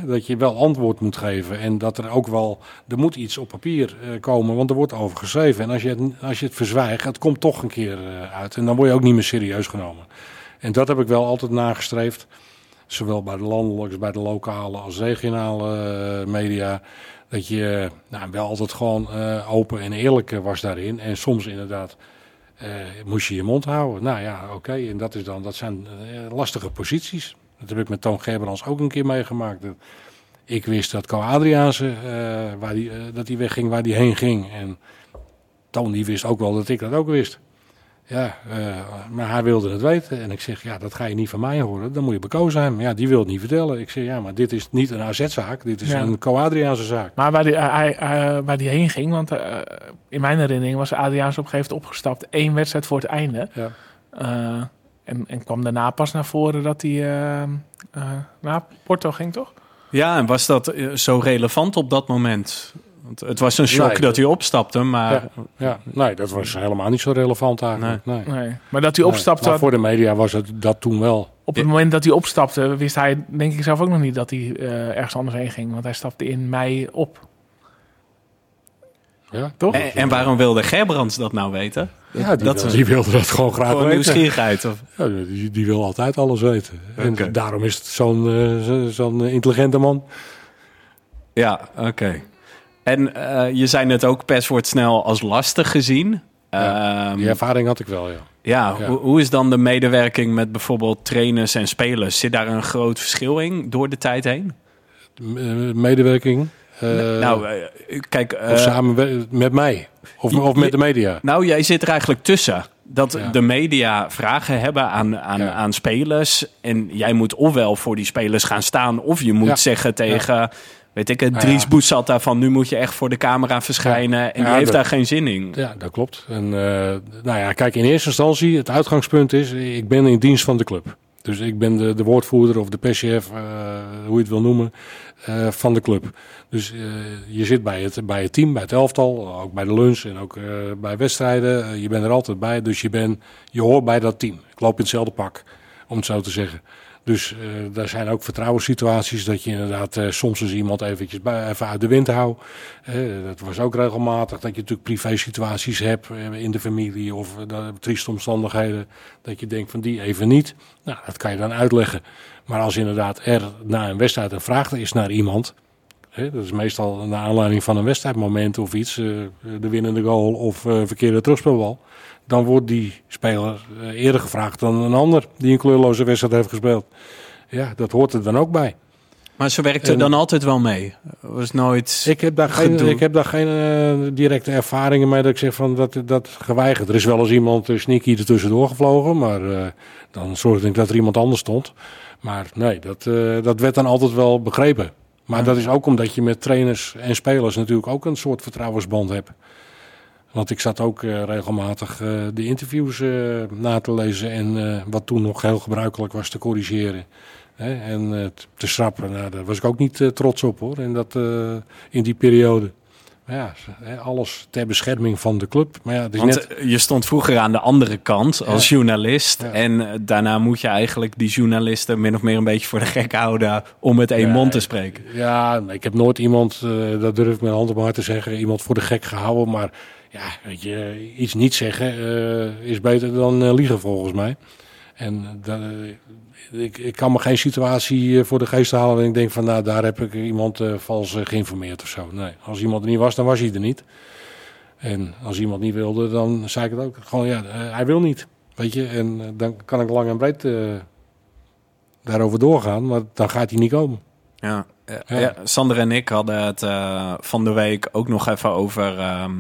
Dat je wel antwoord moet geven en dat er ook wel, er moet iets op papier eh, komen, want er wordt over geschreven. En als je het, als je het verzwijgt, het komt toch een keer eh, uit en dan word je ook niet meer serieus genomen. En dat heb ik wel altijd nagestreefd, zowel bij de landelijke bij de lokale als regionale eh, media. Dat je nou, wel altijd gewoon open en eerlijk was daarin. En soms inderdaad moest je je mond houden. Nou ja, oké. En dat, is dan, dat zijn lastige posities. Dat heb ik met Toon Gerbrands ook een keer meegemaakt. Ik wist dat Co Adriaanse, eh, waar die, eh, dat hij wegging waar hij heen ging. En Toon die wist ook wel dat ik dat ook wist. Ja, eh, maar hij wilde het weten. En ik zeg, ja, dat ga je niet van mij horen. Dan moet je Co zijn. Maar ja, die wil het niet vertellen. Ik zeg, ja, maar dit is niet een AZ-zaak. Dit is Ja. een Co Adriaanse zaak. Maar waar die, hij, waar die heen ging, want in mijn herinnering was Adriaans op een gegeven moment opgestapt. één wedstrijd voor het einde. Ja. En, en kwam daarna pas naar voren dat hij eh, eh, naar Porto ging, toch? ja en was dat eh, zo relevant op dat moment? Want het was een shock Nee. dat hij opstapte, maar Ja, ja, nee, dat was helemaal niet zo relevant eigenlijk. Nee. Nee. Maar dat hij Nee, opstapte, maar voor de media was het dat toen wel. op het moment dat hij opstapte, wist hij denk ik zelf ook nog niet dat hij eh, ergens anders heen ging. Want hij stapte in mei op. Ja, Toch? En, en waarom wilde Gerbrands dat nou weten? Ja, die, dat wil- is die wilde dat gewoon graag gewoon weten. nieuwsgierigheid. Of? Ja, die, die wil altijd alles weten. En daarom is het zo'n eh, zo- zo'n intelligente man. Ja, oké. En eh, je zei net ook, pers wordt snel als lastig gezien. Ja, Ehm, Die ervaring had ik wel, ja. ja, ja. Hoe, hoe is dan de medewerking met bijvoorbeeld trainers en spelers? Zit daar een groot verschil in door de tijd heen? Eh, Medewerking. Eh, nou, eh, kijk... eh, of samen met mij. Of, of met de media. Nou, jij zit er eigenlijk tussen. Dat Ja. de media vragen hebben aan, aan, Ja. aan spelers. En jij moet ofwel voor die spelers gaan staan. Of je moet Ja. zeggen tegen, weet ik het, Nou Dries. Boet daarvan. Nu moet je echt voor de camera verschijnen. En die heeft dat- daar geen zin in. Ja, dat klopt. En nou ja, kijk, in eerste instantie, het uitgangspunt is, ik ben in dienst van de club. Dus ik ben de, de woordvoerder of de perschef, eh, hoe je het wil noemen, eh, van de club. Dus eh, je zit bij het, bij het team, bij het elftal, ook bij de lunch en ook bij wedstrijden. Je bent er altijd bij, dus je, ben, je hoort bij dat team. Ik loop in hetzelfde pak, om het zo te zeggen. Dus eh daar zijn ook vertrouwenssituaties dat je inderdaad eh, soms eens iemand eventjes bij, even uit de wind houdt. Eh, dat was ook regelmatig dat je natuurlijk privé situaties hebt in de familie of trieste omstandigheden. Dat je denkt van die even niet. Nou, dat kan je dan uitleggen. Maar als inderdaad er na een wedstrijd een vraag is naar iemand? Dat is meestal naar aanleiding van een wedstrijdmoment of iets. de winnende goal of eh, verkeerde terugspelbal. Dan wordt die speler eh, eerder gevraagd dan een ander die een kleurloze wedstrijd heeft gespeeld. Ja, dat hoort er dan ook bij. Maar ze werkte En- dan altijd wel mee. Was nooit... Ik heb daar geen, ik heb daar geen eh, directe ervaringen mee dat ik zeg van dat, dat geweigerd. Er is wel eens iemand uh, sneaky er tussendoor gevlogen, maar dan zorgde ik dat er iemand anders stond. Maar nee, dat, dat werd dan altijd wel begrepen. Maar dat is ook omdat je met trainers en spelers natuurlijk ook een soort vertrouwensband hebt. Want ik zat ook eh, regelmatig eh, de interviews eh, na te lezen en wat toen nog heel gebruikelijk was te corrigeren. Hè, en te schrappen, nou, daar was ik ook niet trots op hoor, in, dat, in die periode. Maar ja, alles ter bescherming van de club. Maar ja, het is Want net, je stond vroeger aan de andere kant als journalist. Ja. En daarna moet je eigenlijk die journalisten min of meer een beetje voor de gek houden om met één Ja, mond te spreken. ja, ik heb nooit iemand, dat durf ik met hand op mijn hart te zeggen, iemand voor de gek gehouden. Maar ja, weet je, iets niet zeggen eh, is beter dan eh, liegen volgens mij. En dat, eh, ik, ik kan me geen situatie voor de geest halen en ik denk van nou, daar heb ik iemand vals geïnformeerd of zo. Nee, als iemand er niet was, dan was hij er niet. En als iemand niet wilde, dan zei ik het ook. Gewoon ja, hij wil niet. Weet je, en dan kan ik lang en breed daarover doorgaan, maar dan gaat hij niet komen. Ja. Ja. Sander en ik hadden het van de week ook nog even over ehm,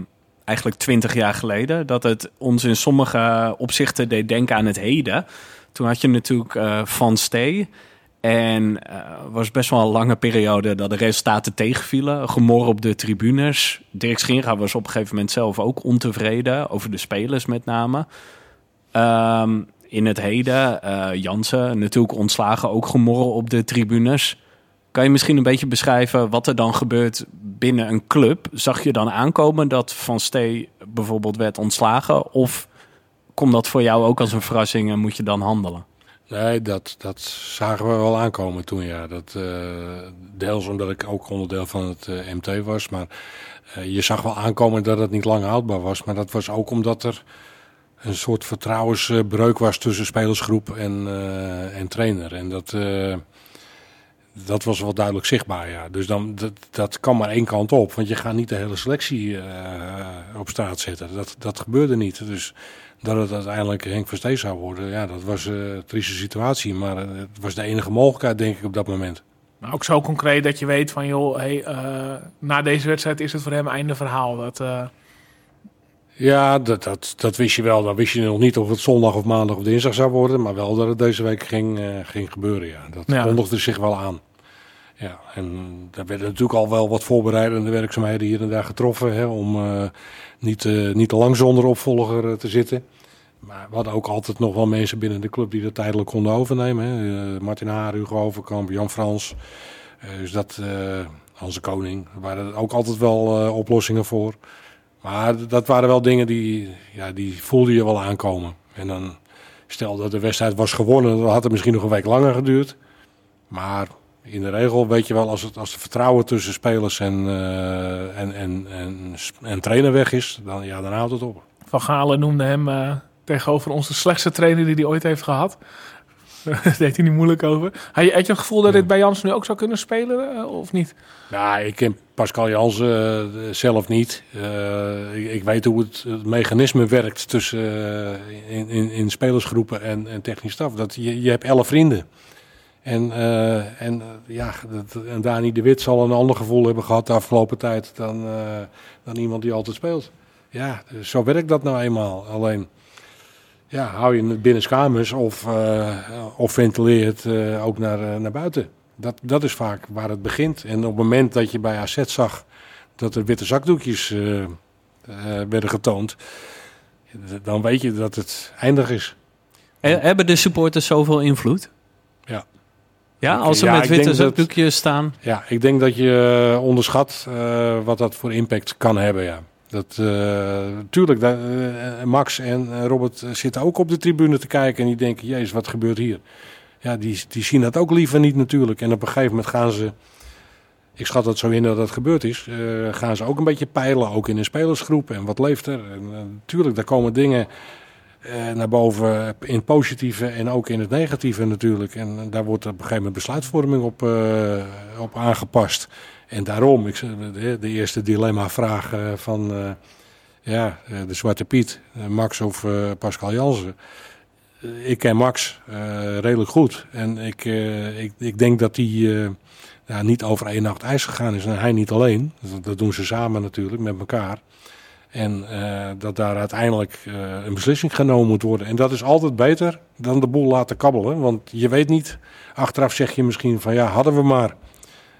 eigenlijk twintig jaar geleden. Dat het ons in sommige opzichten deed denken aan het heden. Toen had je natuurlijk eh, Van Stee. En eh was best wel een lange periode dat de resultaten tegenvielen. Gemor op de tribunes. Dirk Scheringa was op een gegeven moment zelf ook ontevreden. Over de spelers met name. Ehm, in het heden, eh Jansen natuurlijk ontslagen, ook gemorrel op de tribunes. Kan je misschien een beetje beschrijven wat er dan gebeurt binnen een club? Zag je dan aankomen dat Van Stee bijvoorbeeld werd ontslagen? Of komt dat voor jou ook als een verrassing en moet je dan handelen? Nee, dat, dat zagen we wel aankomen toen, ja. Dat, eh, deels omdat ik ook onderdeel van het eh, MT was. Maar eh, je zag wel aankomen dat het niet lang houdbaar was. Maar dat was ook omdat er een soort vertrouwensbreuk was tussen spelersgroep en, en trainer. En dat, dat was wel duidelijk zichtbaar, ja. Dus dan, dat, dat kan maar één kant op. Want je gaat niet de hele selectie eh, op straat zetten. Dat, dat gebeurde niet. Dus dat het uiteindelijk Henk Verstee zou worden, ja, dat was eh, een trieste situatie. Maar eh, het was de enige mogelijkheid, denk ik, op dat moment. Maar ook zo concreet dat je weet van, joh, hey, na deze wedstrijd is het voor hem einde verhaal. Dat, Ja, dat, dat, dat wist je wel. Dan wist je nog niet of het zondag of maandag of dinsdag zou worden. Maar wel dat het deze week ging, ging gebeuren, ja. Dat Ja. kondigde zich wel aan. Ja, en daar werden natuurlijk al wel wat voorbereidende werkzaamheden hier en daar getroffen. Hè, om eh, niet, eh, niet te lang zonder opvolger eh, te zitten. Maar we hadden ook altijd nog wel mensen binnen de club die dat tijdelijk konden overnemen. Hè. Eh, Martin Haar, Hugo Overkamp, Jan Frans. Eh, dus dat, eh Hans Koning. Daar waren ook altijd wel eh, oplossingen voor. Maar dat waren wel dingen die, ja, die voelde je wel aankomen. En dan stel dat de wedstrijd was gewonnen, dan had het misschien nog een week langer geduurd. Maar in de regel weet je wel, als, het, als de vertrouwen tussen spelers en, eh, en, en, en, en trainer weg is, dan, ja, dan houdt het op. Van Galen noemde hem eh, tegenover ons de slechtste trainer die hij ooit heeft gehad. [LAUGHS] Daar deed hij niet moeilijk over. Had je, had je het gevoel dat dit bij Jans nu ook zou kunnen spelen, eh, of niet? Nou, ik ken Pascal Jansen eh, zelf niet. Ik, ik weet hoe het, het mechanisme werkt tussen in, in, in spelersgroepen en, en technisch staf. Dat je, je hebt elf vrienden. En, eh, en, eh, ja, dat, en Dani de Wit zal een ander gevoel hebben gehad de afgelopen tijd dan, eh, dan iemand die altijd speelt. Ja, dus zo werkt dat nou eenmaal. Alleen, ja, hou je het binnenskamers of, eh, of ventileer het ook naar, naar buiten. Dat, dat is vaak waar het begint. En op het moment dat je bij AZ zag dat er witte zakdoekjes werden getoond, dan weet je dat het eindig is. He- Hebben de supporters zoveel invloed? Ja. Ja, als ze Ja, met witte dat- zakdoekjes staan. Ja, ik denk dat je eh, onderschat eh, wat dat voor impact kan hebben. Ja. Dat, eh, tuurlijk, da- eh, Max en Robert zitten ook op de tribune te kijken en die denken, jezus, wat gebeurt hier? Ja, die, die zien dat ook liever niet natuurlijk. En op een gegeven moment gaan ze, ik schat dat zo in dat dat gebeurd is, gaan ze ook een beetje peilen, ook in een spelersgroep. En wat leeft er? En, tuurlijk, daar komen dingen eh, naar boven in het positieve en ook in het negatieve natuurlijk. En daar wordt op een gegeven moment besluitvorming op, eh, op aangepast. En daarom, ik, de, de eerste dilemma-vraag eh, van ja, de Zwarte Piet, Max of Pascal Jansen. Ik ken Max redelijk goed. En ik, ik, ik denk dat hij ja, niet over één nacht ijs gegaan is. En hij niet alleen. Dat doen ze samen natuurlijk met elkaar. En eh, dat daar uiteindelijk eh, een beslissing genomen moet worden. En dat is altijd beter dan de boel laten kabbelen. Want je weet niet, achteraf zeg je misschien van ja, hadden we maar.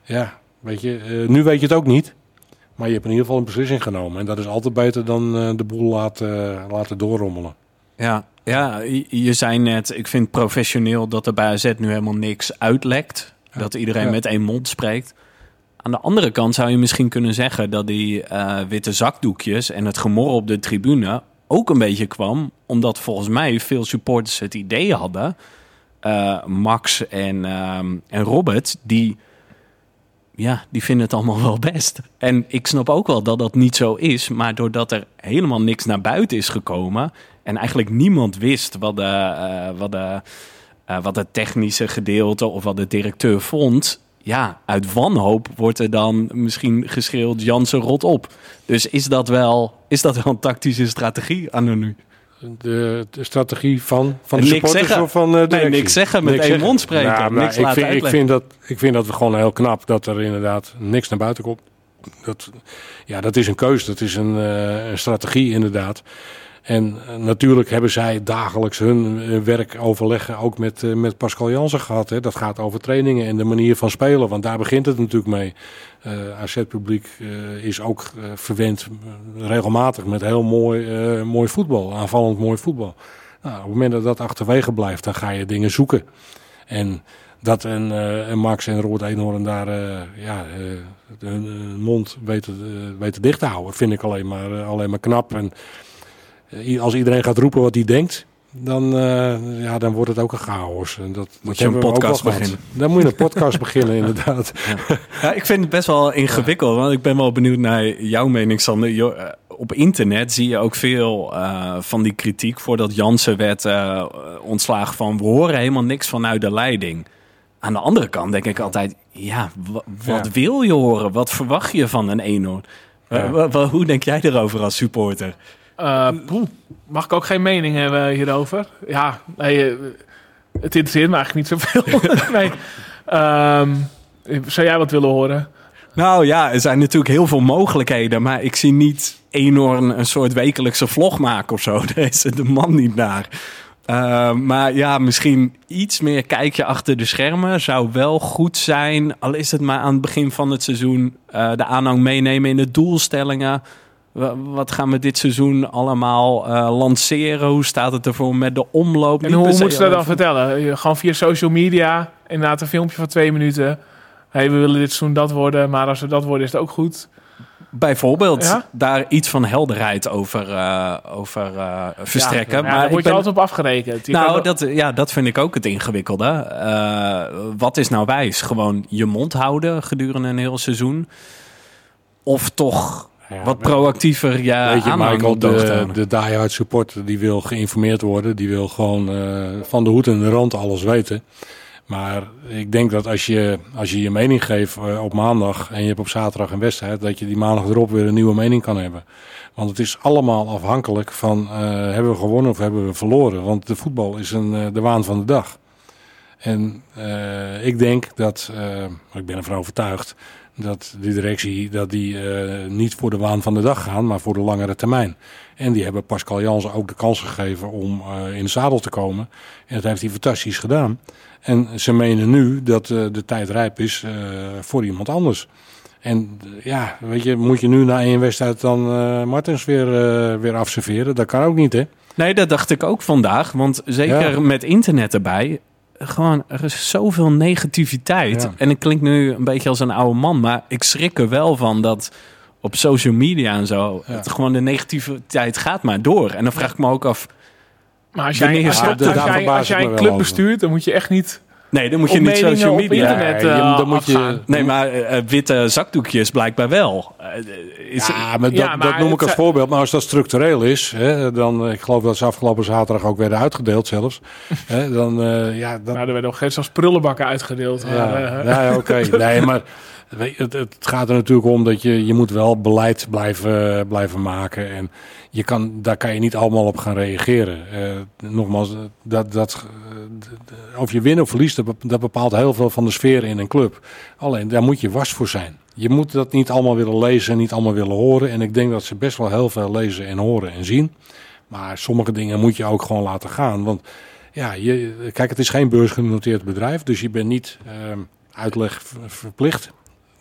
Ja, weet je, eh, nu weet je het ook niet. Maar je hebt in ieder geval een beslissing genomen. En dat is altijd beter dan de boel laten, laten doorrommelen. Ja, ja, je zei net, ik vind professioneel dat er bij AZ nu helemaal niks uitlekt. Dat iedereen Ja. met één mond spreekt. Aan de andere kant zou je misschien kunnen zeggen dat die eh, witte zakdoekjes en het gemor op de tribune ook een beetje kwam, omdat volgens mij veel supporters het idee hadden, eh, Max en, ehm, en Robert, die, ja, die vinden het allemaal wel best. En ik snap ook wel dat dat niet zo is, maar doordat er helemaal niks naar buiten is gekomen en eigenlijk niemand wist wat de, eh, wat de, eh, wat het technische gedeelte of wat de directeur vond. Ja, uit wanhoop wordt er dan misschien geschreeuwd Jansen rot op. Dus is dat wel, is dat wel een tactische strategie aan nu? De, de strategie van, van de Niks supporters zeggen. of van de directie? niks zeggen, met één mond spreken. Nou, Niks ik, laten vind, ik, vind dat, ik vind dat we gewoon heel knap dat er inderdaad niks naar buiten komt. Dat, ja, dat is een keuze, dat is een, eh, een strategie inderdaad. En eh, natuurlijk hebben zij dagelijks hun eh, werk overleggen, ook met, eh, met Pascal Jansen gehad. Hè. Dat gaat over trainingen en de manier van spelen, want daar begint het natuurlijk mee. Eh AZ-publiek is ook verwend regelmatig met heel mooi, mooi voetbal, aanvallend mooi voetbal. Nou, op het moment dat dat achterwege blijft, dan ga je dingen zoeken. En dat een, eh, een Max en Robert Eenhoorn daar ja, hun, mond weten, weten dicht te houden, vind ik alleen maar, alleen maar knap. En als iedereen gaat roepen wat hij denkt, dan, eh, ja, dan wordt het ook een chaos. En dat, dat je een podcast beginnen. Dan moet je een podcast [LAUGHS] beginnen, inderdaad. Ja, ik vind het best wel ingewikkeld. Want ik ben wel benieuwd naar jouw mening, Sander. Eh, Op internet zie je ook veel eh, van die kritiek voordat Jansen werd eh, ontslagen van... we horen helemaal niks vanuit de leiding. Aan de andere kant denk ik altijd... ja, wa- wat Ja. wil je horen? Wat verwacht je van een Eenhoorn? Ja. Eh, hoe denk jij erover als supporter? Eh, mag ik ook geen mening hebben hierover? Ja, eh, het interesseert me eigenlijk niet zoveel. [LAUGHS] nee. Ehm, zou jij wat willen horen? Nou ja, er zijn natuurlijk heel veel mogelijkheden. Maar ik zie niet enorm een soort wekelijkse vlog maken of zo. [LAUGHS] Daar is de man niet naar. Uh, maar ja, misschien iets meer kijkje achter de schermen zou wel goed zijn. Al is het maar aan het begin van het seizoen de aanhang meenemen in de doelstellingen. Wat gaan we dit seizoen allemaal uh, lanceren? Hoe staat het ervoor met de omloop? En hoe moeten ze dat dan vertellen? Gewoon via social media, inderdaad een filmpje van twee minuten. Hey, we willen dit seizoen dat worden, maar als we dat worden is het ook goed. Bijvoorbeeld ja? daar iets van helderheid over, uh, over uh, verstrekken. Ja, maar daar word je ben... altijd op afgerekend. Je nou, dat, ja, dat vind ik ook het ingewikkelde. Uh, wat is nou wijs? Gewoon je mond houden gedurende een heel seizoen? Of toch ja, wat proactiever ja, Weet je, Michael, de, de diehard supporter die wil geïnformeerd worden. Die wil gewoon uh, van de hoed en de rand alles weten. Maar ik denk dat als je als je, je mening geeft uh, op maandag en je hebt op zaterdag een wedstrijd, dat je die maandag erop weer een nieuwe mening kan hebben. Want het is allemaal afhankelijk van uh, hebben we gewonnen of hebben we verloren. Want de voetbal is een, uh, de waan van de dag. En uh, ik denk dat, ik ben ervan overtuigd, dat die directie dat die, niet voor de waan van de dag gaan, maar voor de langere termijn. En die hebben Pascal Jansen ook de kans gegeven om in de zadel te komen. En dat heeft hij fantastisch gedaan. En ze menen nu dat uh, de tijd rijp is voor iemand anders. En ja, weet je, moet je nu na één wedstrijd dan Martens weer, weer afserveren? Dat kan ook niet, hè? Nee, dat dacht ik ook vandaag. Want zeker ja. met internet erbij, gewoon, er is zoveel negativiteit. Ja. En ik klink nu een beetje als een oude man, maar ik schrik er wel van dat op social media en zo, ja. het gewoon de negativiteit gaat maar door. En dan vraag ik me ook af, maar als jij, als, ja, als, jij, als jij een club bestuurt, dan moet je echt niet. Nee, dan moet je niet social media. Op internet, uh, dan moet je, nee, maar uh, witte zakdoekjes blijkbaar wel. Uh, is, ja, maar dat, ja, maar dat noem ik als voorbeeld. Maar als dat structureel is, hè, dan ik geloof dat ze afgelopen zaterdag ook werden uitgedeeld zelfs. [LAUGHS] hè, dan, ja, dat... Nou, er werden nog geen zelfs prullenbakken uitgedeeld. Ja, ja oké. Okay. [LAUGHS] nee, maar het, het gaat er natuurlijk om dat je, je moet wel beleid blijven, blijven maken. En je kan, daar kan je niet allemaal op gaan reageren. Eh, nogmaals, dat, dat, eh, of je wint of verliest, dat bep- dat bepaalt heel veel van de sfeer in een club. Alleen, daar moet je was voor zijn. Je moet dat niet allemaal willen lezen en niet allemaal willen horen. En ik denk dat ze best wel heel veel lezen en horen en zien. Maar sommige dingen moet je ook gewoon laten gaan. Want ja, je, kijk, het is geen beursgenoteerd bedrijf. Dus je bent niet ehm, uitleg verplicht.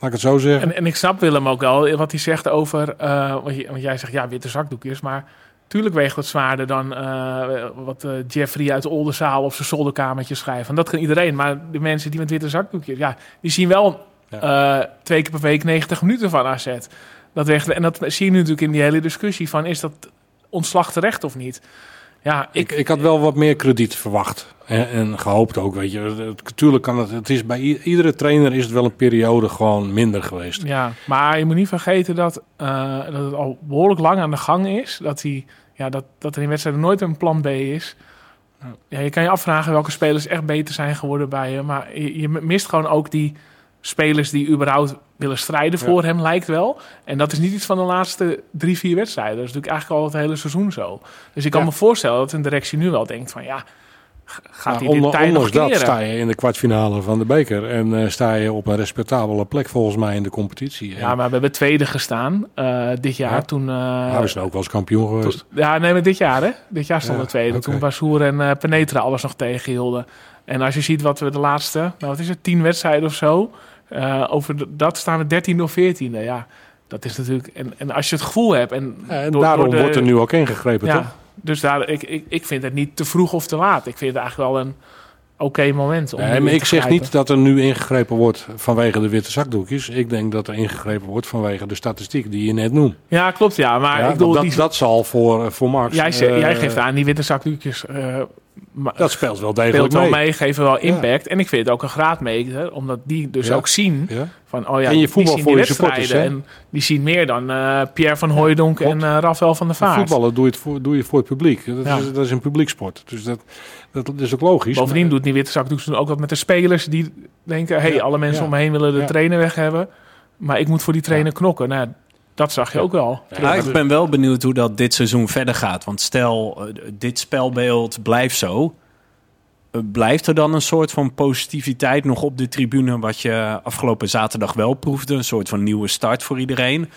Laat ik het zo zeggen. En, en ik snap Willem ook wel wat hij zegt over. eh, want, jij zegt ja, witte zakdoekjes. Maar tuurlijk weegt het zwaarder dan eh, wat eh, Jeffrey uit Oldenzaal op zijn zolderkamertje schrijft. En dat kan iedereen. Maar de mensen die met witte zakdoekjes, ja, die zien wel twee keer per week 90 minuten van AZ. Dat weegt, en dat zie je nu natuurlijk in die hele discussie van is dat ontslag terecht of niet? Ja, Ik, ik, ik had wel wat meer krediet verwacht. En, en gehoopt ook, weet je. Het- Tuurlijk kan het. Het is bij iedere trainer is het wel een periode gewoon minder geweest. Ja, maar je moet niet vergeten dat, eh, dat het al behoorlijk lang aan de gang is. Dat, die, ja, dat, dat er in wedstrijden nooit een plan B is. Ja, je kan je afvragen welke spelers echt beter zijn geworden bij je. Maar je, je mist gewoon ook die spelers die überhaupt willen strijden voor hem, lijkt wel. En dat is niet iets van de laatste drie, vier wedstrijden. Dat is natuurlijk eigenlijk al het hele seizoen zo. Dus ik kan Ja. me voorstellen dat een directie nu wel denkt van... ja, gaat hij dit tijd nog ondanks dat keren? sta je in de kwartfinale van de beker. En eh, sta je op een respectabele plek volgens mij in de competitie. Ja, maar we hebben tweede gestaan eh, dit jaar. Ja. Toen, eh, we zijn ook wel eens kampioen geweest. Ja, nee, maar dit jaar hè. Dit jaar stonden Ja, we tweede. Toen Basoer en eh, Penetra alles nog tegenhielden. En als je ziet wat we de laatste, nou wat is het, tien wedstrijden of zo. eh, over de- dat staan we 13 of 14e. Ja, dat is natuurlijk... En, en als je het gevoel hebt... En, Ja, en door- daarom door de- wordt er nu ook ingegrepen, Ja, toch? Dus daar, ik, ik, ik vind het niet te vroeg of te laat. Ik vind het eigenlijk wel een oké moment om Nee, maar ik zeg niet dat er nu ingegrepen wordt vanwege de witte zakdoekjes. Ik denk dat er ingegrepen wordt vanwege de statistiek die je net noemt. Ja, klopt ja. Maar Ja, ik bedoel, dat, die, dat zal voor, voor Max. jij, ze- eh, jij geeft aan die witte zakdoekjes... eh, Dat speelt wel degelijk speelt wel mee. mee, geven wel impact. En ik vind het ook een graadmeter, omdat die dus Ja. ook zien van, oh ja, En je die voetbal zien voor die wedstrijden. En die zien meer dan eh, Pierre van Hooijdonk en eh Rafael van der Vaart. Voetballen doe je, het voor, doe je voor het publiek. Dat, is, dat is een publieksport. Dus dat, dat is ook logisch. Bovendien Maar- doet die witte doen ook wat met de spelers die denken, hey, alle mensen om me heen willen de trainer weg hebben, maar ik moet voor die trainer knokken. Nou, dat zag je ook wel. Ja, ik ben wel benieuwd hoe dat dit seizoen verder gaat. Want stel, eh, dit spelbeeld blijft zo. eh, Blijft er dan een soort van positiviteit nog op de tribune... wat je afgelopen zaterdag wel proefde? Een soort van nieuwe start voor iedereen?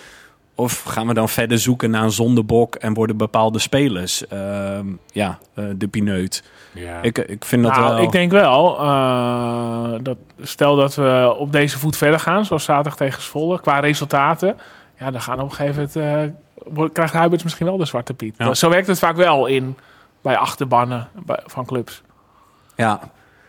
Of gaan we dan verder zoeken naar een zondebok... en worden bepaalde spelers ehm, ja, eh, de pineut? Ja. Ik, ik vind dat Nou, wel... ik denk wel, eh, dat stel dat we op deze voet verder gaan, zoals zaterdag tegen Zwolle, qua resultaten, ja, dan gaan op een gegeven moment, eh, krijgt Huiberts misschien wel de zwarte piet. Ja. Zo werkt het vaak wel in, bij achterbannen bij- van clubs. Ja,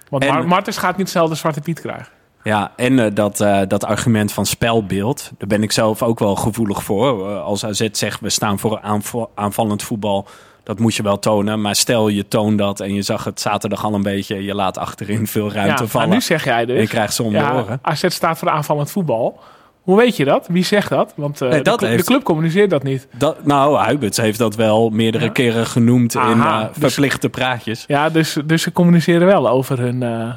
Want En- Mar- Martens gaat niet zelf de zwarte piet krijgen. Ja, en eh, dat, eh, dat argument van spelbeeld, daar ben ik zelf ook wel gevoelig voor. Als AZ zegt, we staan voor aanv- aanvallend voetbal, dat moet je wel tonen. Maar stel, je toont dat en je zag het zaterdag al een beetje, je laat achterin veel ruimte ja, vallen. maar nu zeg jij dus, en je krijgt ze om de ja, oren. AZ staat voor aanvallend voetbal. Hoe weet je dat? Wie zegt dat? Want eh, Nee, de, dat cl- de heeft- club communiceert dat niet. Dat, nou, Huiberts heeft dat wel meerdere Ja. keren genoemd in eh, dus- verplichte praatjes. Ja, dus, dus ze communiceren wel over hun eh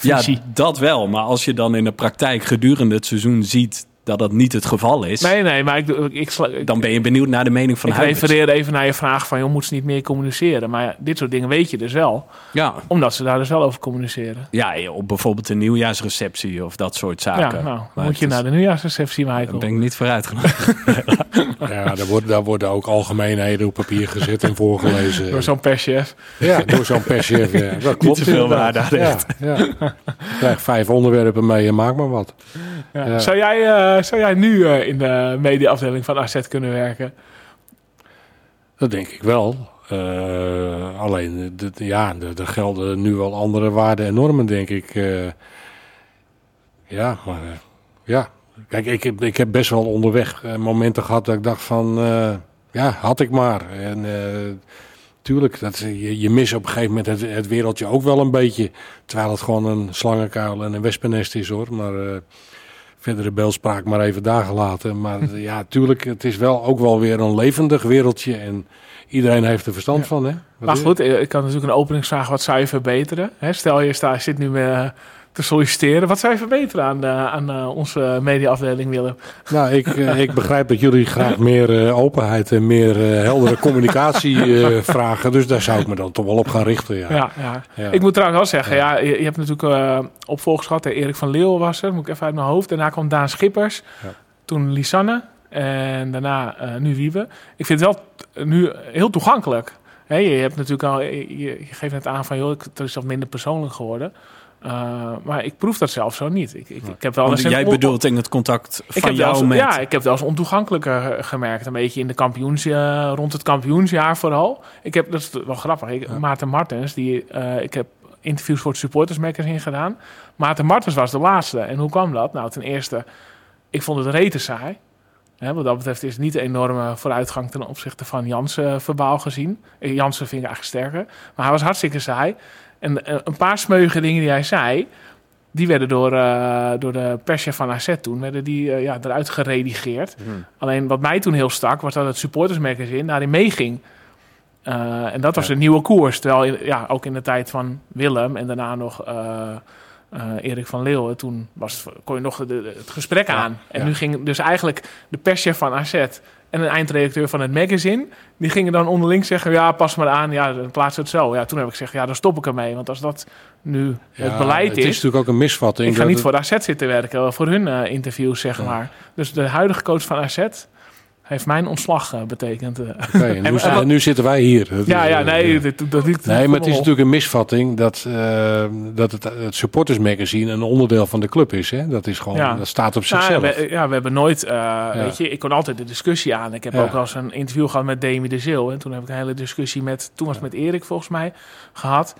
Ja, visie. dat wel. Maar als je dan in de praktijk gedurende het seizoen ziet dat dat niet het geval is... Nee, nee, maar ik, ik, dan ben je benieuwd naar de mening van ik refereer even naar je vraag van... joh, moet ze niet meer communiceren? Maar ja, dit soort dingen weet je dus wel. Ja, Omdat ze daar dus wel over communiceren. ja, op bijvoorbeeld een nieuwjaarsreceptie of dat soort zaken. Ja, nou, Maar moet je naar de nieuwjaarsreceptie, Daar Michael. ben ik niet voor uitgenodigd. [LAUGHS] Ja, daar worden, daar worden ook algemeenheden op papier gezet en voorgelezen. Door zo'n perschef. Ja, door zo'n perschef. Ja. Dat klopt te veel waarde aan Ja, ja. Krijg vijf onderwerpen mee en maak maar wat. Ja. Ja. Zou, jij, eh, zou jij nu eh, in de mediaafdeling van AZ kunnen werken? Dat denk ik wel. Eh, alleen, eh, ja, er gelden nu wel andere waarden en normen, denk ik. Eh, ja, maar eh, ja. Kijk, ik ik heb best wel onderweg eh, momenten gehad dat ik dacht van, eh, ja, had ik maar. En eh, tuurlijk, dat, je, je mist op een gegeven moment het, het wereldje ook wel een beetje. Terwijl het gewoon een slangenkuil en een wespennest is hoor. Maar eh, verdere beeldspraak maar even daar gelaten. Maar eh, ja, tuurlijk, het is wel ook wel weer een levendig wereldje. En iedereen heeft er verstand van, hè? Wat Maar goed, eh, ik kan natuurlijk een openingsvraag wat zou je verbeteren? Hè, stel je staat, zit nu met, eh, te solliciteren. Wat zou je verbeteren aan, eh, aan eh, onze mediaafdeling, Willem? Nou, ik, eh, ik begrijp dat jullie graag meer openheid en meer heldere communicatie [LAUGHS] vragen. Dus daar zou ik me dan toch wel op gaan richten. Ja. Ja, ja. Ja. Ik moet trouwens wel zeggen, ja. je, je hebt natuurlijk opvolgers gehad. Erik van Leeuwen was er, moet ik even uit mijn hoofd. Daarna kwam Daan Schippers. Ja. Toen Lisanne. En daarna nu Wiebe. Ik vind het wel nu heel toegankelijk. Je hebt natuurlijk al, je, je geeft net aan van, joh, ik- het is wat minder persoonlijk geworden. Eh, maar ik proef dat zelf zo niet. Ik, ik, ik heb wel Want jij een- bedoelt in het contact van jou met... Ja, ik heb wel eens ontoegankelijker gemerkt. Een beetje in de kampioens, eh, rond het kampioensjaar vooral. Ik heb, dat is wel grappig, ik, Maarten Martens, die, eh, ik heb interviews voor het Supporters Magazine gedaan. Maarten Martens was de laatste. En hoe kwam dat? Nou, ten eerste, ik vond het rete saai. Hè, wat dat betreft is het niet een enorme vooruitgang ten opzichte van Jansen verbaal gezien. Jansen vind ik eigenlijk sterker. Maar hij was hartstikke saai. En eh, een paar smeuïge dingen die hij zei... die werden door, eh, door de perschef van AZ toen werden die, eh, ja, eruit geredigeerd. Alleen wat mij toen heel stak... was dat het supporters magazine daarin meeging. Eh, en dat was een nieuwe koers. Terwijl in- ja, ook in de tijd van Willem... en daarna nog... Erik van Leeuwen, toen was, kon je nog de- de- het gesprek aan. En ja. nu ging dus eigenlijk de perschef van AZ en een eindredacteur van het magazine... die gingen dan onderling zeggen, ja, pas maar aan, ja, dan plaats het zo. Ja, toen heb ik gezegd, ja, dan stop ik ermee. Want als dat nu het beleid het is... is natuurlijk ook een misvatting. ik ga niet het- voor de AZ zitten werken, voor hun eh, interviews, zeg maar. Dus de huidige coach van AZ heeft mijn ontslag eh, betekend. eh. En [LAUGHS] nu, En- nu zitten wij hier. Dat ja, ja, eh, nee, dat liep Nee, maar het is natuurlijk een misvatting dat, eh, dat het, het supportersmagazine een onderdeel van de club is. Hè? Dat is gewoon, Ja. dat staat op zichzelf. we, ja, we hebben nooit, eh, weet je, ik kon altijd de discussie aan. Ik heb ook wel eens een interview gehad met Demi de Zeel. En toen heb ik een hele discussie met, toen was het met Erik volgens mij, gehad.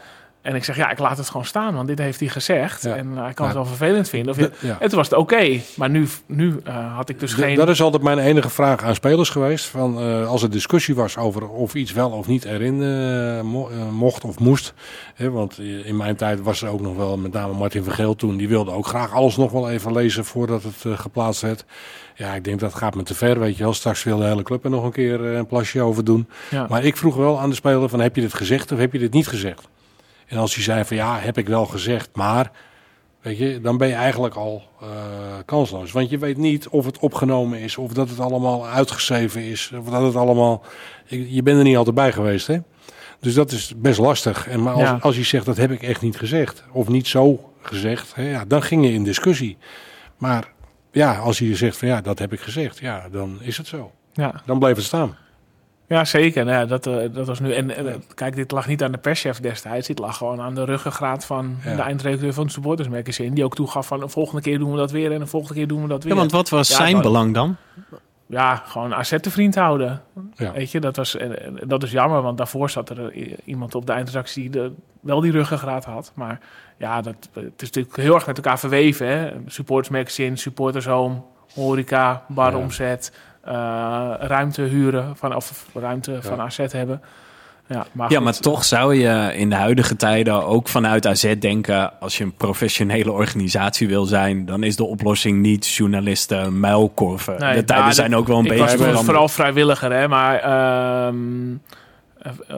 En ik zeg, ja, ik laat het gewoon staan, want dit heeft hij gezegd. Ja. En eh, hij kan Ja. het wel vervelend vinden. Of. En toen was het oké, maar nu, nu eh, had ik dus geen... Dat is altijd mijn enige vraag aan spelers geweest. Van, eh, als er discussie was over of iets wel of niet erin eh, mo- eh, mocht of moest. Hè, want eh, in mijn tijd was er ook nog wel, met name Martin Vergeel toen, die wilde ook graag alles nog wel even lezen voordat het eh, geplaatst werd. Ja, ik denk dat gaat me te ver, weet je wel. Straks wil de hele club er nog een keer eh, een plasje over doen. ja. Maar ik vroeg wel aan de speler van, heb je dit gezegd of heb je dit niet gezegd? En als hij zei van, ja, heb ik wel gezegd, maar... Weet je, dan ben je eigenlijk al eh, kansloos. Want je weet niet of het opgenomen is, of dat het allemaal uitgeschreven is, of dat het allemaal. Je bent er niet altijd bij geweest, hè? Dus dat is best lastig. En maar als, Ja. als je zegt dat heb ik echt niet gezegd, of niet zo gezegd, hè, ja, dan ging je in discussie. Maar ja, als je zegt van ja, dat heb ik gezegd, ja, dan is het zo. ja. Dan bleef het staan. Ja, zeker. Nou, ja, dat, eh, dat was nu. En, eh, kijk, dit lag niet aan de perschef destijds. Dit lag gewoon aan de ruggengraat van Ja. de eindredacteur van het Supporters Magazine. Die ook toegaf van de volgende keer doen we dat weer en de volgende keer doen we dat weer. Ja, want wat was Ja, zijn belang dan? Ja, gewoon AZ te vriend houden. Weet je, dat, was, en- dat is jammer, want daarvoor zat er eh, iemand op de eindredactie die de, wel die ruggengraat had. Maar ja, dat, het is natuurlijk heel erg met elkaar verweven. Hè? Supporters Magazine, Supporters Home, horeca, baromzet, ruimte huren, van, of ruimte van AZ hebben. Ja, maar, Ja, maar toch zou je in de huidige tijden ook vanuit AZ denken... als je een professionele organisatie wil zijn... dan is de oplossing niet journalisten, muilkorven. Nee, de tijden nou, zijn ook wel een ik beetje veranderd. vooral vrijwilliger, hè, maar... ehm, eh, eh,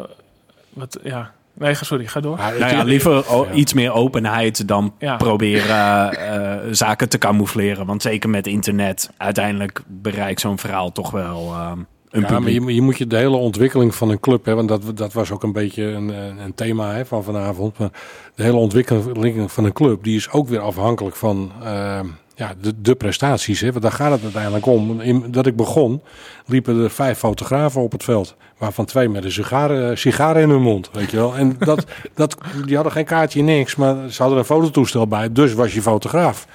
wat, ja, nee, ga- sorry, ga door. Nou ja, liever iets meer openheid dan Ja. proberen eh, zaken te camoufleren. Want zeker met internet, uiteindelijk bereikt zo'n verhaal toch wel eh, een Ja, maar je, je moet je de hele ontwikkeling van een club, hè, want dat, dat was ook een beetje een, een thema hè, van vanavond. Maar de hele ontwikkeling van een club, die is ook weer afhankelijk van eh, ja, de, de prestaties. Hè, want daar gaat het uiteindelijk om. In, dat ik begon, liepen er vijf fotografen op het veld. Waarvan twee met een sigaren, sigaren in hun mond, weet je wel. En dat, [LAUGHS] dat, die hadden geen kaartje, niks, maar ze hadden een fototoestel bij. Dus was je fotograaf.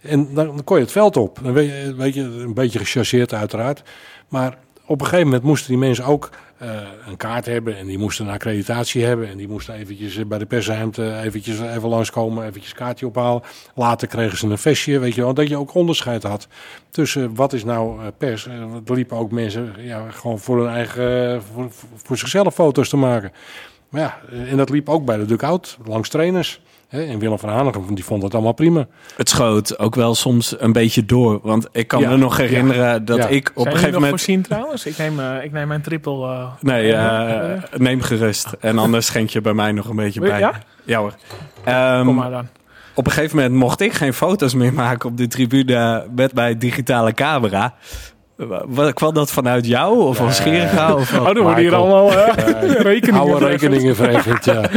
En dan, dan kon je het veld op. Dan weet je, weet je, een beetje gechargeerd uiteraard. Maar op een gegeven moment moesten die mensen ook eh, een kaart hebben. En die moesten een accreditatie hebben. En die moesten eventjes eh, bij de persruimte eventjes even langskomen. Eventjes kaartje ophalen. Later kregen ze een vestje, weet je wel. Dat je ook onderscheid had tussen wat is nou eh, pers. Eh, Er liepen ook mensen ja, gewoon voor hun eigen, eh, voor, voor zichzelf foto's te maken. Maar ja, eh, en dat liep ook bij de Dugout, langs trainers. En Willem van Hanegem, die vond dat allemaal prima. Het schoot ook wel soms een beetje door. Want ik kan Ja, me nog herinneren dat ja. ik op Zijn een gegeven nog moment... voorzien trouwens? Ik neem, eh, ik neem mijn triple... eh, Nee, eh, neem gerust. En anders schenk je bij mij nog een beetje bij. Ja? Ja hoor. Ehm, Kom maar dan. Op een gegeven moment mocht ik geen foto's meer maken op de tribune met mijn digitale camera. Wat kwam dat vanuit jou of van Scheringa? Of Oh, dan worden hier allemaal eh, [LAUGHS] rekeningen. Rekeningen vereffend, ja.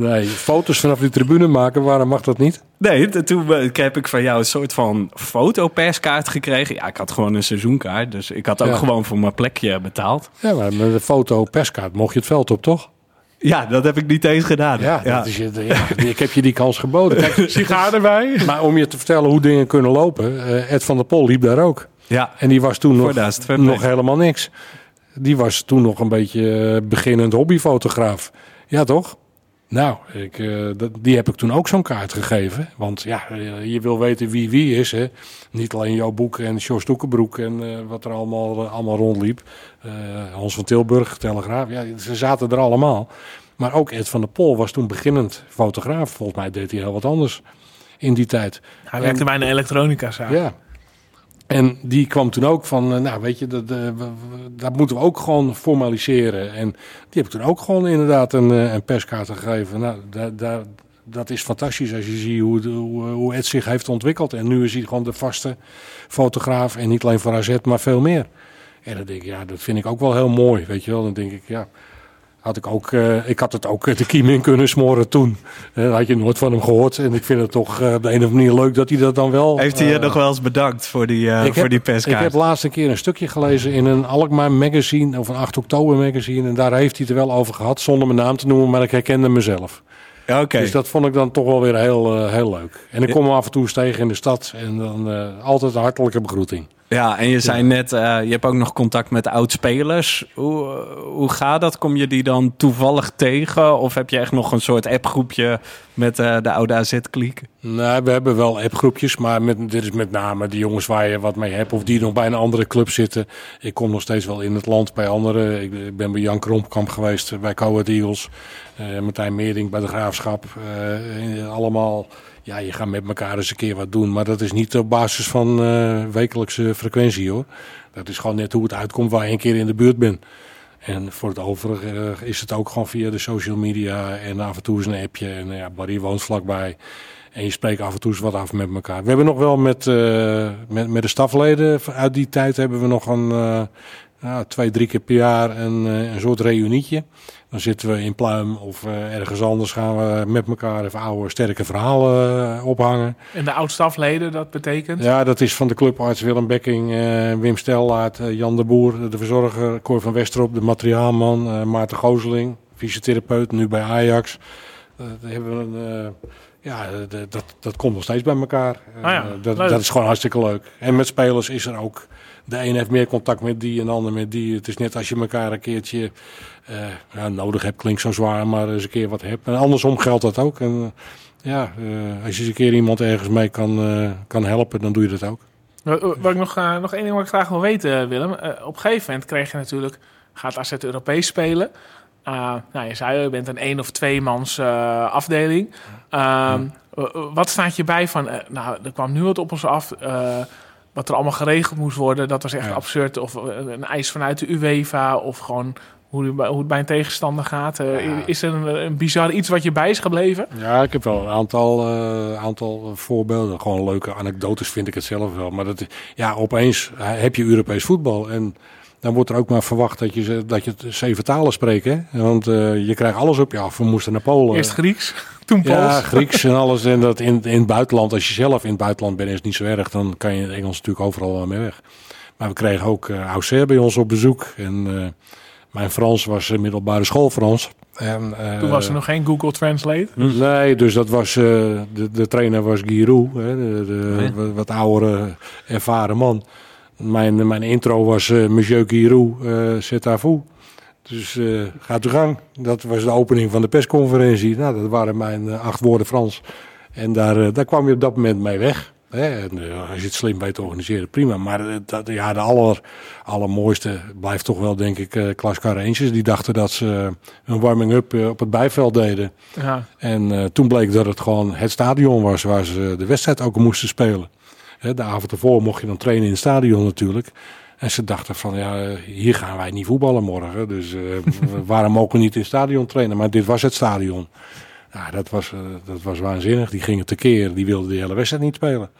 Nee, foto's vanaf die tribune maken, waarom mag dat niet? Nee, toen eh, heb ik van jou een soort van fotoperskaart gekregen. Ja, ik had gewoon een seizoenkaart, dus ik had ook Ja. gewoon voor mijn plekje betaald. Ja, maar met de foto perskaart mocht je het veld op, toch? Ja, dat heb ik niet eens gedaan. Ja, Dat is, je- ja ik heb je die kans geboden. Kijk, [LAUGHS] Sigaar erbij. maar om je te vertellen hoe dingen kunnen lopen, eh, Ed van der Pol liep daar ook. ja. En die was toen nog, de nog helemaal niks. Die was toen nog een beetje eh, beginnend hobbyfotograaf. Ja, toch? Nou, ik, eh, die heb ik toen ook zo'n kaart gegeven. Want ja, eh, je wil weten wie wie is. Hè? Niet alleen jouw boek en Jos Doekenbroek en eh, wat er allemaal, allemaal rondliep. Hans van Tilburg, Telegraaf. Ja, ze zaten er allemaal. Maar ook Ed van der Pol was toen beginnend fotograaf. Volgens mij deed hij heel wat anders in die tijd. Hij werkte bij een elektronica zaak. Ja. En die kwam toen ook van, eh, nou weet je, dat, eh, dat moeten we ook gewoon formaliseren. En die heb ik toen ook gewoon inderdaad een, eh, een perskaart gegeven. Nou, daar, daar, dat is fantastisch als je ziet hoe, hoe Ed zich heeft ontwikkeld. En nu is hij gewoon de vaste fotograaf en niet alleen voor AZ, maar veel meer. En dan denk ik, ja, dat vind ik ook wel heel mooi, weet je wel. Dan denk ik, ja, had ik ook, eh, ik had het ook eh, de kiem in kunnen smoren toen. Dat had je nooit van hem gehoord. En ik vind het toch op de een of andere manier leuk dat hij dat dan wel... Heeft hij je nog wel eens bedankt voor die, voor heb, die perskaart? Ik heb laatst een keer een stukje gelezen in een Alkmaar magazine, of een 8 oktober magazine. En daar heeft hij het er wel over gehad, zonder mijn naam te noemen, maar ik herkende mezelf. Ja. Dus dat vond ik dan toch wel weer heel, heel leuk. En ik kom hem af en toe eens tegen in de stad en dan altijd een hartelijke begroeting. Ja, en je zei net, eh, je hebt ook nog contact met oud-spelers. Hoe, eh, hoe gaat dat? Kom je die dan toevallig tegen? Of heb je echt nog een soort appgroepje met eh, de oude AZ-kliek? Nou, we hebben wel appgroepjes, maar met, dit is met name de jongens waar je wat mee hebt of die nog bij een andere club zitten. Ik kom nog steeds wel in het land bij anderen. Ik, ben bij Jan Krompkamp geweest, bij Coët Eagles. Eh Martijn Meerding bij de Graafschap. Allemaal, ja, je gaat met elkaar eens een keer wat doen. Maar dat is niet op basis van eh, wekelijkse frequentie hoor. Dat is gewoon net hoe het uitkomt waar je een keer in de buurt bent. En voor het overige eh, is het ook gewoon via de social media en af en toe eens een appje. En eh, ja, Barry woont vlakbij. En je spreekt af en toe eens wat af met elkaar. We hebben nog wel met, met, met de stafleden uit die tijd hebben we nog een ja, twee, drie keer per jaar een, eh, een soort reunietje. Dan zitten we in Pluim of eh, ergens anders gaan we met elkaar even oude sterke verhalen eh, ophangen. En de oud-stafleden, dat betekent? Ja, dat is van de clubarts Willem Bekking, Wim Stellaert, Jan de Boer, de verzorger, Cor van Westerop, de materiaalman, Maarten Gooseling, fysiotherapeut, nu bij Ajax. Daar hebben we een, ja, dat, dat komt nog steeds bij elkaar. Ah ja, dat, dat is gewoon hartstikke leuk. En met spelers is er ook, de een heeft meer contact met die en de ander met die. Het is net als je elkaar een keertje eh, ja, nodig hebt, klinkt zo zwaar, maar eens een keer wat hebt. En andersom geldt dat ook. En, eh, ja, eh, als je eens een keer iemand ergens mee kan, kan helpen, dan doe je dat ook. Wat, wat ik nog, nog één ding wat ik graag wil weten, Willem. Op een gegeven moment kreeg je natuurlijk, gaat AZ Europees spelen. Nou, je zei, je bent een één of tweemans afdeling. Uh, wat staat je bij van, nou, er kwam nu wat op ons af... Wat er allemaal geregeld moest worden, dat was echt ja. absurd. Of uh, een eis vanuit de UEFA, of gewoon hoe, hoe het bij een tegenstander gaat. Ja. Is er een, een, bizar iets wat je bij is gebleven? Ja, ik heb wel een aantal, uh, aantal voorbeelden. Gewoon leuke anekdotes vind ik het zelf wel. Maar dat, ja, opeens heb je Europees voetbal en dan wordt er ook maar verwacht dat je, dat je zeven talen spreekt. Hè? Want uh, je krijgt alles op je af. We moesten naar Polen. Eerst Grieks, [LAUGHS] toen Pools. Ja, Grieks en [LAUGHS] alles. En dat in, in het buitenland, als je zelf in het buitenland bent, is het niet zo erg. Dan kan je het Engels natuurlijk overal wel mee weg. Maar we kregen ook uh, Auxerre bij ons op bezoek. En uh, mijn Frans was middelbare school Frans. En, uh, Toen was er nog geen Google Translate? Nee, dus dat was, uh, de, de trainer was Giroud. Hè, de, de, nee. wat oudere, ervaren man. Mijn, mijn intro was uh, Monsieur Giroud, uh, c'est à vous. Dus uh, gaat uw gang. Dat was de opening van de persconferentie. Nou, dat waren mijn acht woorden Frans. En daar, daar kwam je op dat moment mee weg. Hè? En, als je het slim weet te organiseren, prima. Maar dat, ja, de aller, allermooiste blijft toch wel, denk ik, uh, Klaas Rangers. Die dachten dat ze een warming-up op het bijveld deden. Ja. En toen bleek dat het gewoon het stadion was waar ze de wedstrijd ook moesten spelen. De avond ervoor mocht je dan trainen in het stadion natuurlijk. En ze dachten van, ja, hier gaan wij niet voetballen morgen. Dus uh, waarom mogen we niet in het stadion trainen? Maar dit was het stadion. Ja, dat was, eh, dat was waanzinnig. Die gingen tekeer. Die wilden de hele wedstrijd niet spelen.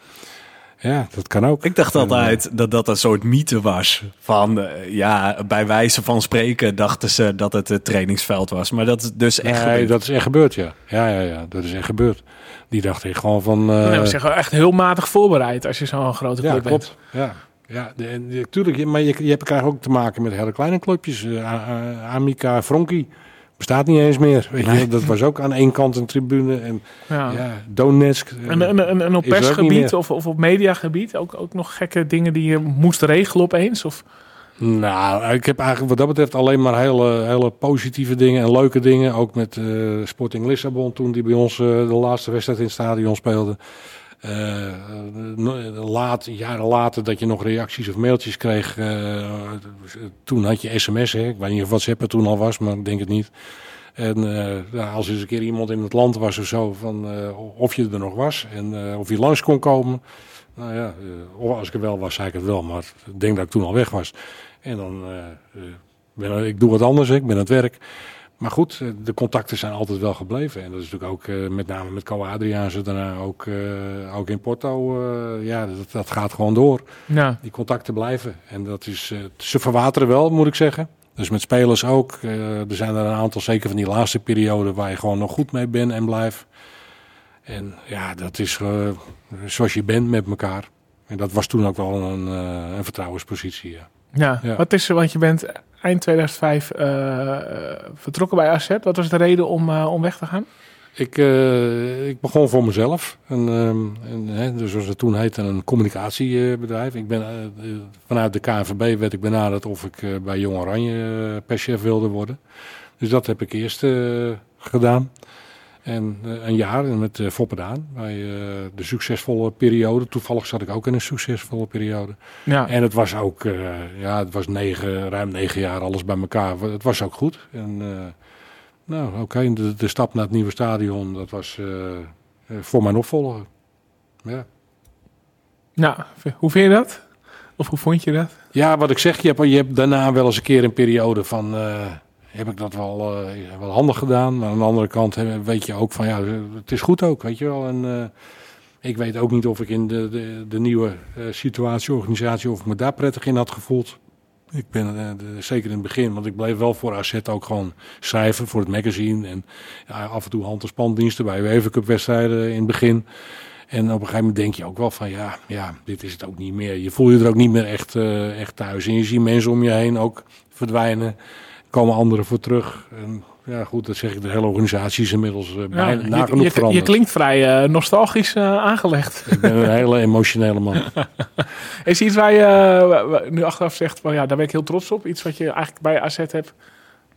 Ja, dat kan ook. Ik dacht En, altijd dat dat een soort mythe was. Van eh, ja, bij wijze van spreken dachten ze dat het het trainingsveld was. Maar dat is dus echt. Nee, gebeurd. dat is echt gebeurd, ja. Ja, ja, ja. Dat is echt gebeurd. Die dacht ik gewoon van... eh, nee, we zeggen echt heel matig voorbereid als je zo'n grote club ja, bent. klopt. Ja, ja de, tuurlijk. Maar je, je hebt krijgt ook te maken met hele kleine clubjes. A- Amica, Fronkie. Bestaat niet eens meer. Weet je, dat was ook aan één kant een tribune. En Ja. ja, Donetsk. eh, En, en, en, en op er persgebied of, of op mediagebied ook, ook nog gekke dingen die je moest regelen opeens? Of, Nou, ik heb eigenlijk wat dat betreft alleen maar hele, hele positieve dingen en leuke dingen. Ook met eh, Sporting Lissabon toen die bij ons eh, de laatste wedstrijd in het stadion speelde. Eh, laat, jaren later dat je nog reacties of mailtjes kreeg. toen had je sms, hè. ik weet niet of WhatsApp er toen al was, maar ik denk het niet. En ja, als er eens een keer iemand in het land was of zo, van, of je er nog was en of je langs kon komen. Nou ja, of als ik er wel was, zei ik het wel, maar ik denk dat ik toen al weg was. En dan, eh, eh, ben, ik doe wat anders, ik ben aan het werk. Maar goed, eh, de contacten zijn altijd wel gebleven. En dat is natuurlijk ook met name met Co Adriaanse daarna ook, ook in Porto. ja, dat, dat gaat gewoon door. ja. Die contacten blijven. En dat is, ze verwateren wel, moet ik zeggen. Dus met spelers ook. Er zijn er een aantal, zeker van die laatste periode, waar je gewoon nog goed mee bent en blijft. En ja, dat is zoals je bent met elkaar. En dat was toen ook wel een, een vertrouwenspositie. Ja. Ja. Ja. wat is er? Want je bent eind 2005 eh, vertrokken bij AZ. Wat was de reden om, eh, om weg te gaan? Ik, eh, ik begon voor mezelf. En, ehm, en, hè, dus zoals het toen heette, een communicatiebedrijf. Ik ben, vanuit de KNVB werd ik benaderd of ik bij Jong Oranje perschef wilde worden. Dus dat heb ik eerst gedaan. En eh, een jaar met uh, Foppedaan bij eh, de succesvolle periode. Toevallig zat ik ook in een succesvolle periode. Ja. En het was ook, eh, ja, het was negen, ruim negen jaar alles bij elkaar. Het was ook goed. En, eh, nou, oké, de, de stap naar het nieuwe stadion, dat was eh, eh, voor mijn opvolger. Ja. Nou, hoe vind je dat? Of hoe vond je dat? ja, wat ik zeg, je hebt, je hebt daarna wel eens een keer een periode van... heb ik dat wel, eh, wel handig gedaan. Maar aan de andere kant weet je ook van, ja, het is goed ook, weet je wel. En eh, ik weet ook niet of ik in de, de, de nieuwe eh, situatie, organisatie, of ik me daar prettig in had gevoeld. Ik ben de- zeker in het begin, want ik bleef wel voor AZ ook gewoon schrijven voor het magazine. En ja, af en toe hand- en spandiensten bij UEFA Cup wedstrijden in het begin. En op een gegeven moment denk je ook wel van ja, ja, dit is het ook niet meer. Je voel je er ook niet meer echt, echt thuis. En je ziet mensen om je heen ook verdwijnen. Komen anderen voor terug. En ja, goed, dat zeg ik. De hele organisatie is inmiddels eh, bijna nagenoeg je, je, klinkt vrij eh, nostalgisch eh, aangelegd. Ik ben een hele emotionele man. [LAUGHS] Is iets waar je nu achteraf zegt, van, ja, daar ben ik heel trots op? Iets wat je eigenlijk bij AZ hebt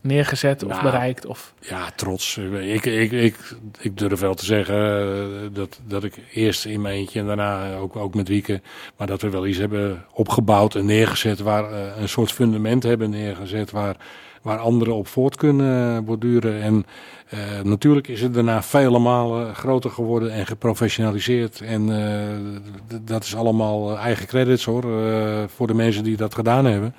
neergezet of Nou, bereikt? Of... Ja, trots. Ik, ik, ik, ik durf wel te zeggen dat, dat ik eerst in mijn eentje en daarna ook, ook met Wieke, maar dat we wel iets hebben opgebouwd en neergezet waar een soort fundament hebben neergezet waar, waar anderen op voort kunnen borduren. En eh, natuurlijk is het daarna vele malen groter geworden en geprofessionaliseerd. En eh, dat is allemaal eigen credits hoor, eh, voor de mensen die dat gedaan hebben.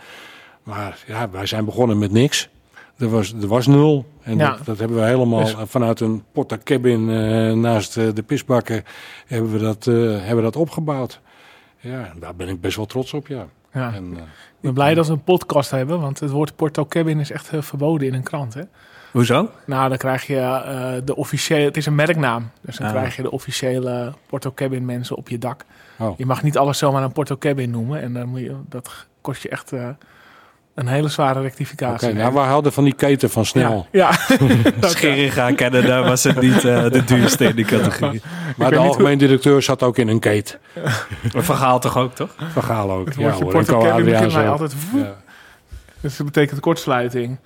Maar ja, wij zijn begonnen met niks. Er was, er was nul. En Ja. dat, dat hebben we helemaal Dus- vanuit een porta cabin naast de pisbakken hebben we dat, hebben we dat opgebouwd. Ja, daar ben ik best wel trots op, ja. Ja. En, eh, Ik ben blij dat we een podcast hebben, want het woord Porto Cabin is echt eh, verboden in een krant. Hè? Hoezo? Nou, dan krijg je eh, de officiële, het is een merknaam, dus dan Ah. krijg je de officiële Porto Cabin mensen op je dak. oh. Je mag niet alles zomaar een Porto Cabin noemen en dan moet je, dat kost je echt een hele zware Oké, rectificatie. nou, we houden van die keten van snel. Ja, ja. Scheringa Canada was het niet eh, de duurste in die categorie. Maar de algemeen directeur zat ook in een kate. Verhaal toch ook, toch? Van Gaal ook. het Ja, hoor. Porto Adriaanse mij altijd... Ja. Dus dat betekent kortsluiting.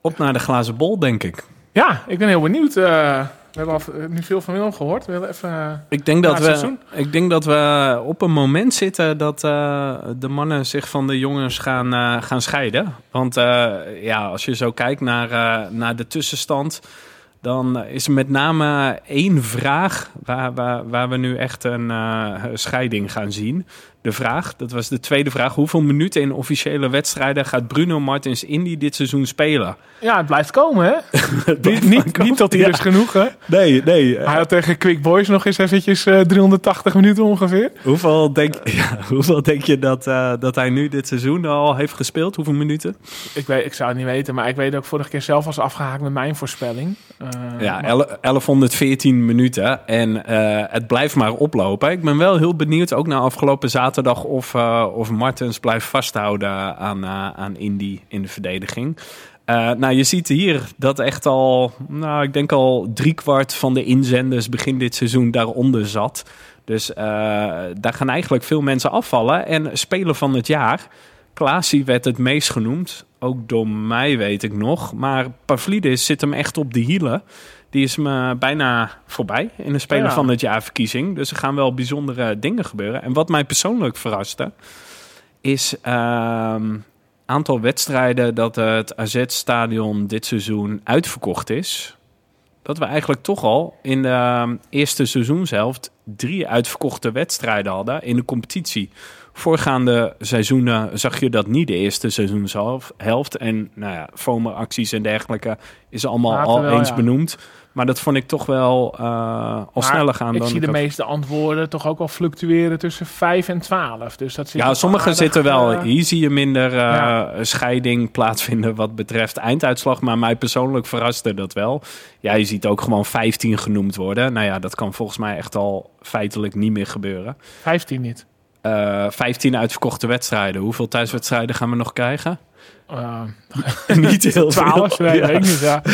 Op naar de glazen bol, denk ik. Ja, ik ben heel benieuwd. eh, we hebben al eh, nu veel van Willem gehoord. We willen even... eh, Ik denk, dat we, seizoen? ik denk dat we op een moment zitten dat eh, de mannen zich van de jongens gaan, gaan scheiden. Want ja, als je zo kijkt naar, naar de tussenstand, dan is er met name één vraag waar, waar, waar we nu echt een scheiding gaan zien. De vraag. Dat was de tweede vraag. Hoeveel minuten in officiële wedstrijden gaat Bruno Martins Indy dit seizoen spelen? Ja, het blijft komen, hè? [LAUGHS] Niet, niet, niet tot hier Ja. is genoeg, hè? Nee, nee. Hij had tegen Quick Boys nog eens eventjes eh, 380 minuten ongeveer. Hoeveel denk, [LAUGHS] ja, hoeveel denk je dat, eh, dat hij nu dit seizoen al heeft gespeeld? Hoeveel minuten? Ik, weet, ik zou het niet weten, maar ik weet dat ik vorige keer zelf was afgehaakt met mijn voorspelling. Eh, Ja, maar- elle- 1114 minuten. En het blijft maar oplopen. Ik ben wel heel benieuwd, ook na afgelopen zaterdag, of, eh, of Martens blijft vasthouden aan, eh, aan Indy in de verdediging. Eh, nou, je ziet hier dat echt al, nou, ik denk al driekwart van de inzenders begin dit seizoen daaronder zat. Dus daar gaan eigenlijk veel mensen afvallen. En speler van het jaar, Klaasie werd het meest genoemd. Ook door mij weet ik nog. Maar Pavlidis zit hem echt op de hielen. Die is me bijna voorbij in de Speler Ja. van het jaar verkiezing. Dus er gaan wel bijzondere dingen gebeuren. En wat mij persoonlijk verraste, is een aantal wedstrijden dat het AZ-stadion dit seizoen uitverkocht is. Dat we eigenlijk toch al in de ehm, eerste seizoenshelft drie uitverkochte wedstrijden hadden in de competitie. Voorgaande seizoenen zag je dat niet de eerste seizoenshelft. En nou ja, FOMO-acties en dergelijke is allemaal Later al wel, eens ja. benoemd. Maar dat vond ik toch wel eh, al Maar sneller gaan ik dan zie de meeste antwoorden toch ook al fluctueren tussen 5 en 12. Dus dat zit Ja, sommige zitten wel. eh, Hier zie je minder eh, Ja. scheiding plaatsvinden wat betreft einduitslag. Maar mij persoonlijk verraste dat wel. Ja, je ziet ook gewoon 15 genoemd worden. Nou ja, dat kan volgens mij echt al feitelijk niet meer gebeuren. 15 niet. Eh 15 uitverkochte wedstrijden. Hoeveel thuiswedstrijden gaan we nog krijgen? Eh, [LAUGHS] niet heel 12, veel. nee, Ja. weet ik niet. Ja. [LAUGHS]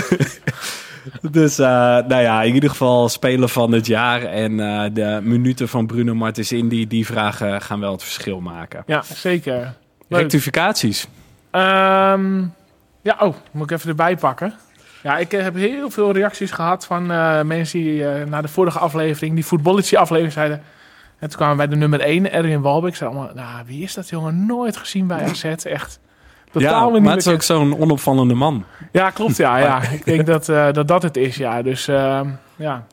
Dus eh, nou ja, in ieder geval speler van het jaar. En de minuten van Bruno Martins Indy, die vragen gaan wel het verschil maken. ja, zeker. Leuk. Rectificaties. Ehm, ja, oh, moet ik even erbij pakken. Ja, ik heb heel veel reacties gehad van mensen die na de vorige aflevering, die voetballetje aflevering zeiden. En toen kwamen wij de nummer 1, Erwin Walbeek. Zei allemaal, nou, wie is dat jongen? Nooit gezien bij AZ, echt. Totaal Ja, niet maar het is ook zo'n onopvallende man. Ja, klopt. Ja, ja. ik denk dat, eh, dat dat het is. Ja, dus ehm, ja.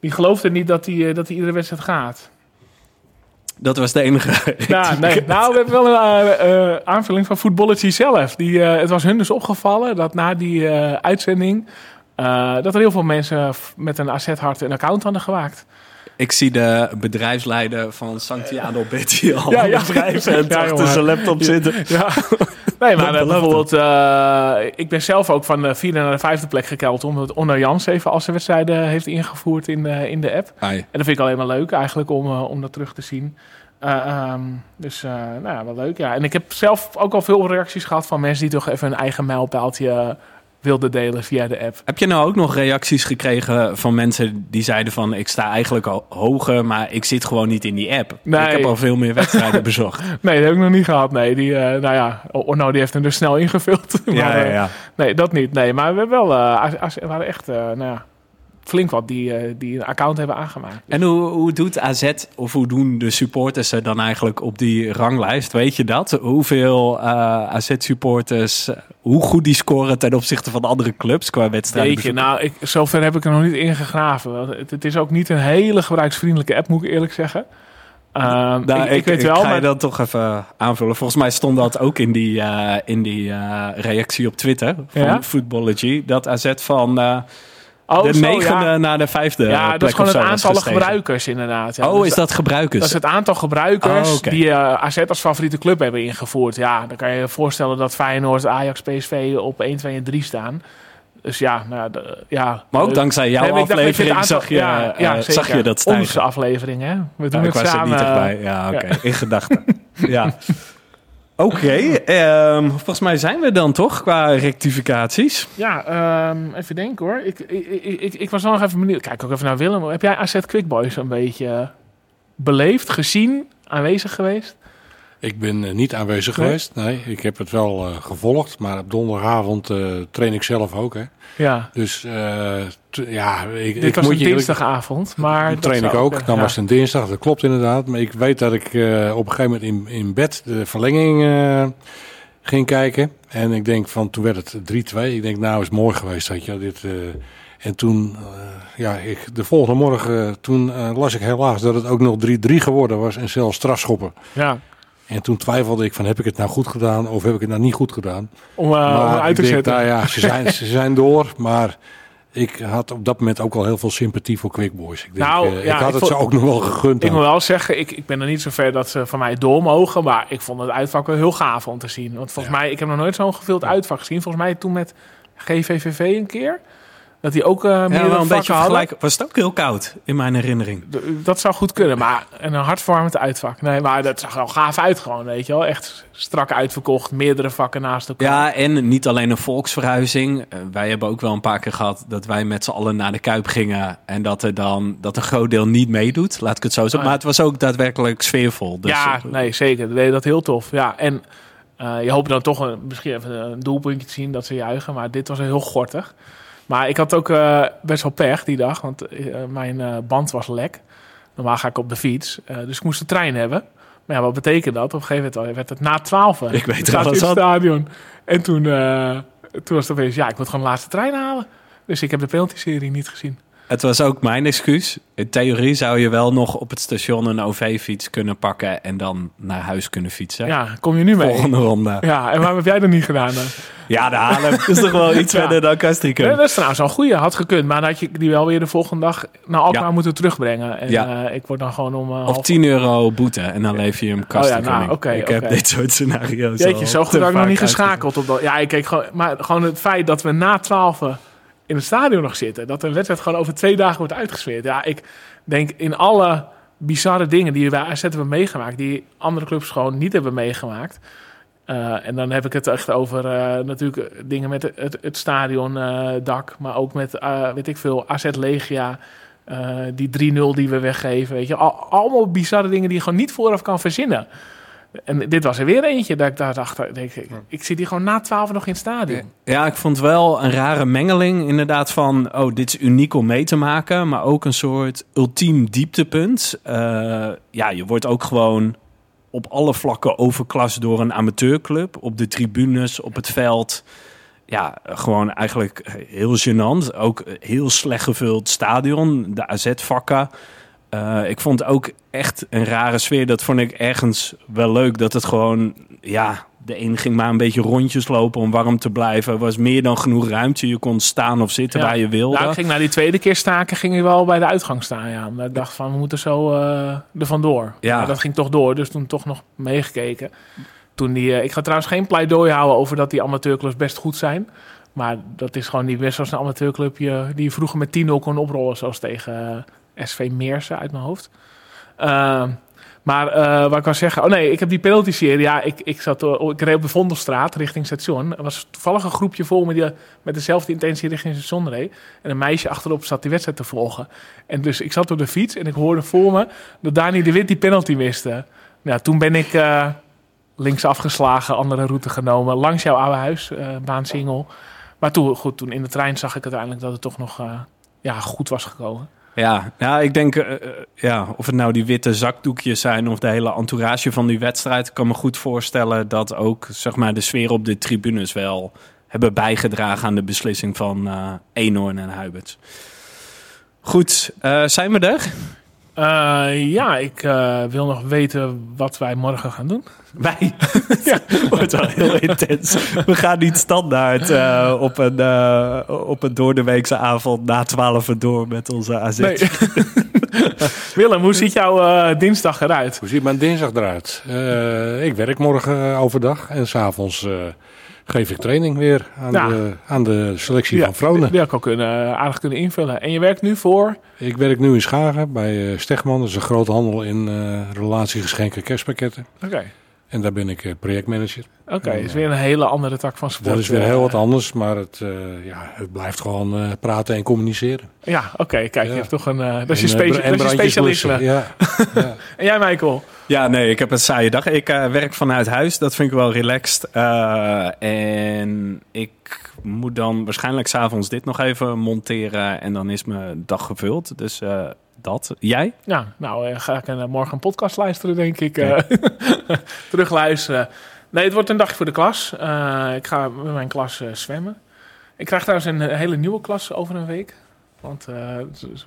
Die geloofde niet dat hij, eh, dat hij iedere wedstrijd gaat. Dat was de enige. Ja, nee. Nou, we hebben wel een eh, aanvulling van Voetballetje zelf. Die, het was hun dus opgevallen dat na die uitzending... dat er heel veel mensen met een AZ-hart een account hadden gemaakt. Ik zie de bedrijfsleider van Santiago Betty al Ja, ja, [LAUGHS] en Ja, achter zijn laptop zitten. Ja. [LAUGHS] Nee, maar eh, bijvoorbeeld... eh, ik ben zelf ook van de vierde naar de vijfde plek gekeld... omdat Onno Jans even als zijn wedstrijden heeft ingevoerd in de, in de app. Ai. En dat vind ik alleen maar leuk eigenlijk om, eh, om dat terug te zien. Eh, ehm, dus eh, nou ja, wel leuk. Ja. En ik heb zelf ook al veel reacties gehad van mensen die toch even een eigen mijlpaaltje wilden delen via de app. Heb je nou ook nog reacties gekregen van mensen die zeiden van... ik sta eigenlijk al hoger, maar ik zit gewoon niet in die app. Nee. Ik heb al veel meer wedstrijden [LAUGHS] bezocht. Nee, dat heb ik nog niet gehad. Nee, die, eh, nou ja, Orno die heeft hem dus snel ingevuld. [LAUGHS] maar, ja, ja, eh, ja. Nee, dat niet. Nee, maar we hebben wel, er waren echt, nou ja, flink wat die, eh, die een account hebben aangemaakt. En hoe, hoe doet AZ, of hoe doen de supporters er dan eigenlijk op die ranglijst? Weet je dat? Hoeveel eh, AZ-supporters, hoe goed die scoren ten opzichte van andere clubs qua wedstrijden? Weet je, nou, ik, zover heb ik er nog niet in gegraven. Want Het, het is ook niet een hele gebruiksvriendelijke app, moet ik eerlijk zeggen. Ehm, Nou, ik, ik weet wel, ga je maar dat toch even aanvullen. Volgens mij stond dat ook in die, eh, in die eh, reactie op Twitter van Ja? Footballogy. Dat AZ van eh, oh, de zo, negende ja. naar de vijfde Ja, dat is gewoon het aantal gebruikers inderdaad. Ja, oh, Dus is dat gebruikers? Dat is het aantal gebruikers Oh, die eh, AZ als favoriete club hebben ingevoerd. Ja, dan kan je je voorstellen dat Feyenoord, Ajax, PSV op 1, 2 en 3 staan. Dus ja, nou, de- ja. maar ook Eh, dankzij jouw nee, aflevering aantal- zag, je, ja, eh, ja, zag je dat stijgen. Onze aflevering, hè? We doen Ja, ik het er samen. niet. Ja, oké. In gedachten. [LAUGHS] ja. Oké, ehm, volgens mij zijn we dan toch qua rectificaties. Ja, ehm, even denken hoor. Ik, ik, ik, ik, was nog even benieuwd. Kijk ook even naar Willem. Heb jij AZ Quick Boys een beetje beleefd, gezien, aanwezig geweest? Ik ben eh, niet aanwezig Nee? geweest. Nee, ik heb het wel eh, gevolgd. Maar op donderdagavond eh, train ik zelf ook. Hè. Ja, Dus ja, ik, dit ik was moet een je dinsdagavond. Maar train ik ook. Dan ja. was het een dinsdag, dat klopt inderdaad. Maar ik weet dat ik op een gegeven moment in, in bed de verlenging ging kijken. En ik denk van, toen werd het 3-2. Ik denk, nou is het mooi geweest. Dat je, dit, En toen, ja, ik, de volgende morgen, toen las ik helaas dat het ook nog 3-3 geworden was en zelfs strafschoppen. Ja, En toen twijfelde ik van, heb ik het nou goed gedaan of heb ik het nou niet goed gedaan? om, eh, om uit te denk, zetten. nou ja, ze zijn, ze [LAUGHS] zijn door, maar ik had op dat moment ook al heel veel sympathie voor Quick Boys. Ik, denk, Nou, eh, ja, ik had ik het ze ook nog wel gegund. Ik moet wel zeggen, ik, ik ben er niet zo ver dat ze van mij door mogen. Maar ik vond het uitvak wel heel gaaf om te zien. Want volgens mij, ik heb nog nooit zo'n gevuld uitvak gezien. Volgens mij toen met GVVV een keer. Dat die ook eh Ja, meer wel een beetje vergelijk. Was het ook heel koud in mijn herinnering? Dat zou goed kunnen, maar en een hartverwarmend uitvak. Nee, maar dat zag wel gaaf uit gewoon, weet je wel. Echt strak uitverkocht, meerdere vakken naast elkaar. Ja, en niet alleen een volksverhuizing. Eh, wij hebben ook wel een paar keer gehad dat wij met z'n allen naar de Kuip gingen. En dat er dan dat een groot deel niet meedoet. Laat ik het zo zeggen. Oh. Maar het was ook daadwerkelijk sfeervol. Dus, ja, eh, nee, zeker. Dat dat heel tof. Ja, en je hoopt dan toch een, misschien even een doelpuntje te zien dat ze juichen. Maar dit was heel gortig. Maar ik had ook eh, best wel pech die dag, want eh, mijn eh, band was lek. Normaal ga ik op de fiets, dus ik moest de trein hebben. Maar ja, wat betekent dat? Op een gegeven moment werd het na 12. Ik weet alles in het stadion. En toen, toen was het opeens, ja, ik moet gewoon de laatste trein halen. Dus ik heb de penalty-serie niet gezien. Het was ook mijn excuus. In theorie zou je wel nog op het station een OV-fiets kunnen pakken. En dan naar huis kunnen fietsen. Ja, kom je nu mee? Volgende ronde. Ja, en waarom heb jij dat niet gedaan dan? [LAUGHS] Ja, de Haarlem [LAUGHS] is toch wel iets Ja. verder dan Ja, Castricum. dat is trouwens een goeie. Had gekund. Maar dan had je die wel weer de volgende dag naar Alkmaar Ja. moeten terugbrengen. En Ja. eh, ik word dan gewoon om... eh, Of half- 10 euro boete en dan leef je hem Castricum. nou, oké, ik heb dit soort scenario's Jeetje, al zo goed ik nog niet geschakeld op dat. Ja, ik keek gewoon... Maar gewoon het feit dat we na 12 in het stadion nog zitten. Dat een wedstrijd gewoon over twee dagen wordt uitgesfeerd. Ja, ik denk in alle bizarre dingen die we bij AZ hebben meegemaakt... die andere clubs gewoon niet hebben meegemaakt... Eh, en dan heb ik het echt over eh, natuurlijk dingen met het, het stadiondak, maar ook met, eh, weet ik veel, AZ Legia, eh, die 3-0 die we weggeven. Weet je, Al- allemaal bizarre dingen die je gewoon niet vooraf kan verzinnen. En dit was er weer eentje dat ik daar dacht, denk ik, ik zit hier gewoon na 12 nog in het stadion. Ja, ik vond wel een rare mengeling inderdaad van... oh, dit is uniek om mee te maken, maar ook een soort ultiem dieptepunt. Eh, ja, je wordt ook gewoon op alle vlakken overklast door een amateurclub. Op de tribunes, op het veld. Ja, gewoon eigenlijk heel gênant. Ook heel slecht gevuld stadion, de AZ-vakken. Eh, ik vond ook echt een rare sfeer. Dat vond ik ergens wel leuk. Dat het gewoon, ja, de een ging maar een beetje rondjes lopen om warm te blijven. Er was meer dan genoeg ruimte. Je kon staan of zitten Ja. waar je wilde. Nou, ik ging na die tweede keer staken, ging ik wel bij de uitgang staan. Ja. Omdat ik dacht van, we moeten zo eh er vandoor. Ja. Maar dat ging toch door, dus toen toch nog meegekeken. Toen die, eh, ik ga trouwens geen pleidooi houden over dat die amateurclubs best goed zijn. Maar dat is gewoon niet best zoals een amateurclubje die je vroeger met 10-0 kon oprollen. Zoals tegen eh, SV Meersen uit mijn hoofd. Maar eh, wat ik wou zeggen... Oh nee, ik heb die penalty-serie. Ja, ik, ik, zat, eh, ik reed op de Vondelstraat richting station. Er was toevallig een groepje vol met, die, met dezelfde intentie richting station reed. En een meisje achterop zat die wedstrijd te volgen. En dus ik zat op de fiets en ik hoorde voor me dat Dani de Wit die penalty miste. Nou, toen ben ik eh, links afgeslagen, andere route genomen. Langs jouw oude huis, eh baan Singel. Maar toen, goed, toen in de trein zag ik uiteindelijk dat het toch nog eh, ja, goed was gekomen. Ja, ja ik denk, eh, eh, ja, of het nou die witte zakdoekjes zijn of de hele entourage van die wedstrijd. Ik kan me goed voorstellen dat ook zeg maar, de sfeer op de tribunes wel hebben bijgedragen aan de beslissing van Eenhoorn en Huiberts. Goed, zijn we er? Eh, ja, ik eh, wil nog weten wat wij morgen gaan doen. Wij. [LAUGHS] ja, wordt wel heel intens. We gaan niet standaard eh, op, een, eh, op een doordeweekse avond na 12 door met onze AZ. Nee. [LAUGHS] Willem, hoe ziet jouw eh, dinsdag eruit? Hoe ziet mijn dinsdag eruit? Eh, ik werk morgen overdag en s'avonds eh geef ik training weer aan, Ja. de, aan de selectie van Die Vronen. had ik al kunnen, aardig kunnen invullen. En je werkt nu voor... Ik werk nu in Schagen bij eh, Stegman, dat is een grote handel in eh relatiegeschenken kerstpakketten. Oké, En daar ben ik eh, projectmanager. oké. is weer een hele andere tak van sport. Dat is weer eh. heel wat anders, maar het, eh, ja, het blijft gewoon eh, praten en communiceren. Ja, oké. kijk, Ja. je hebt toch een... eh, dat is je, En, eh, specia- en dat is je brandjes specialisme. Ja, [LAUGHS] ja. En jij, Michael? Ja, nee, ik heb een saaie dag. Ik eh, werk vanuit huis. Dat vind ik wel relaxed. Eh, en ik moet dan waarschijnlijk s'avonds dit nog even monteren. En dan is mijn dag gevuld. Dus eh, dat. Jij? Ja, nou eh, ga ik eh, morgen een podcast luisteren, denk ik. eh [LAUGHS] terugluisteren. Nee, het wordt een dagje voor de klas. Eh, ik ga met mijn klas eh, zwemmen. Ik krijg trouwens een hele nieuwe klas over een week. Want eh,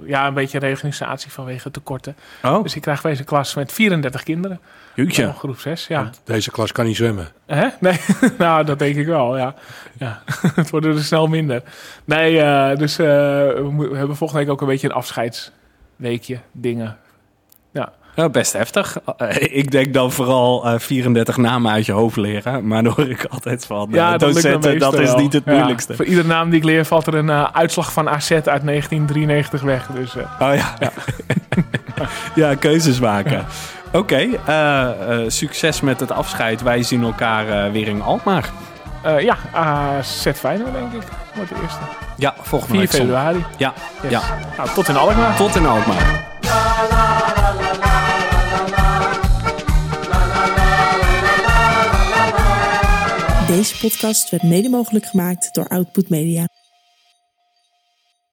ja, een beetje reorganisatie vanwege tekorten. Oh, Dus ik krijg deze klas met 34 kinderen. jeetje. Groep 6, ja. Want Deze klas kan niet zwemmen. Hè? Nee, [LAUGHS] nou, dat denk ik wel, ja. ja. [LAUGHS] het worden er snel minder. Nee, eh, dus eh, we, hebben volgende week ook een beetje een afscheidsweekje, dingen. Ja, best heftig. Eh, ik denk dan vooral eh, 34 namen uit je hoofd leren. Maar dan hoor ik altijd van eh, ja dat, docenten, dat meestal is niet het Ja, moeilijkste. voor iedere naam die ik leer valt er een eh, uitslag van AZ uit 1993 weg. Dus eh, Oh ja. Ja, [LAUGHS] keuzes maken. Oké, eh, eh, succes met het afscheid. Wij zien elkaar eh, weer in Alkmaar. Eh, ja, AZ Feyenoord denk ik. Wordt de eerste. Ja, volgende 4 week zondag. februari. Ja, Yes. ja. Nou, tot in Alkmaar. Tot in Alkmaar. Deze podcast werd mede mogelijk gemaakt door Output Media.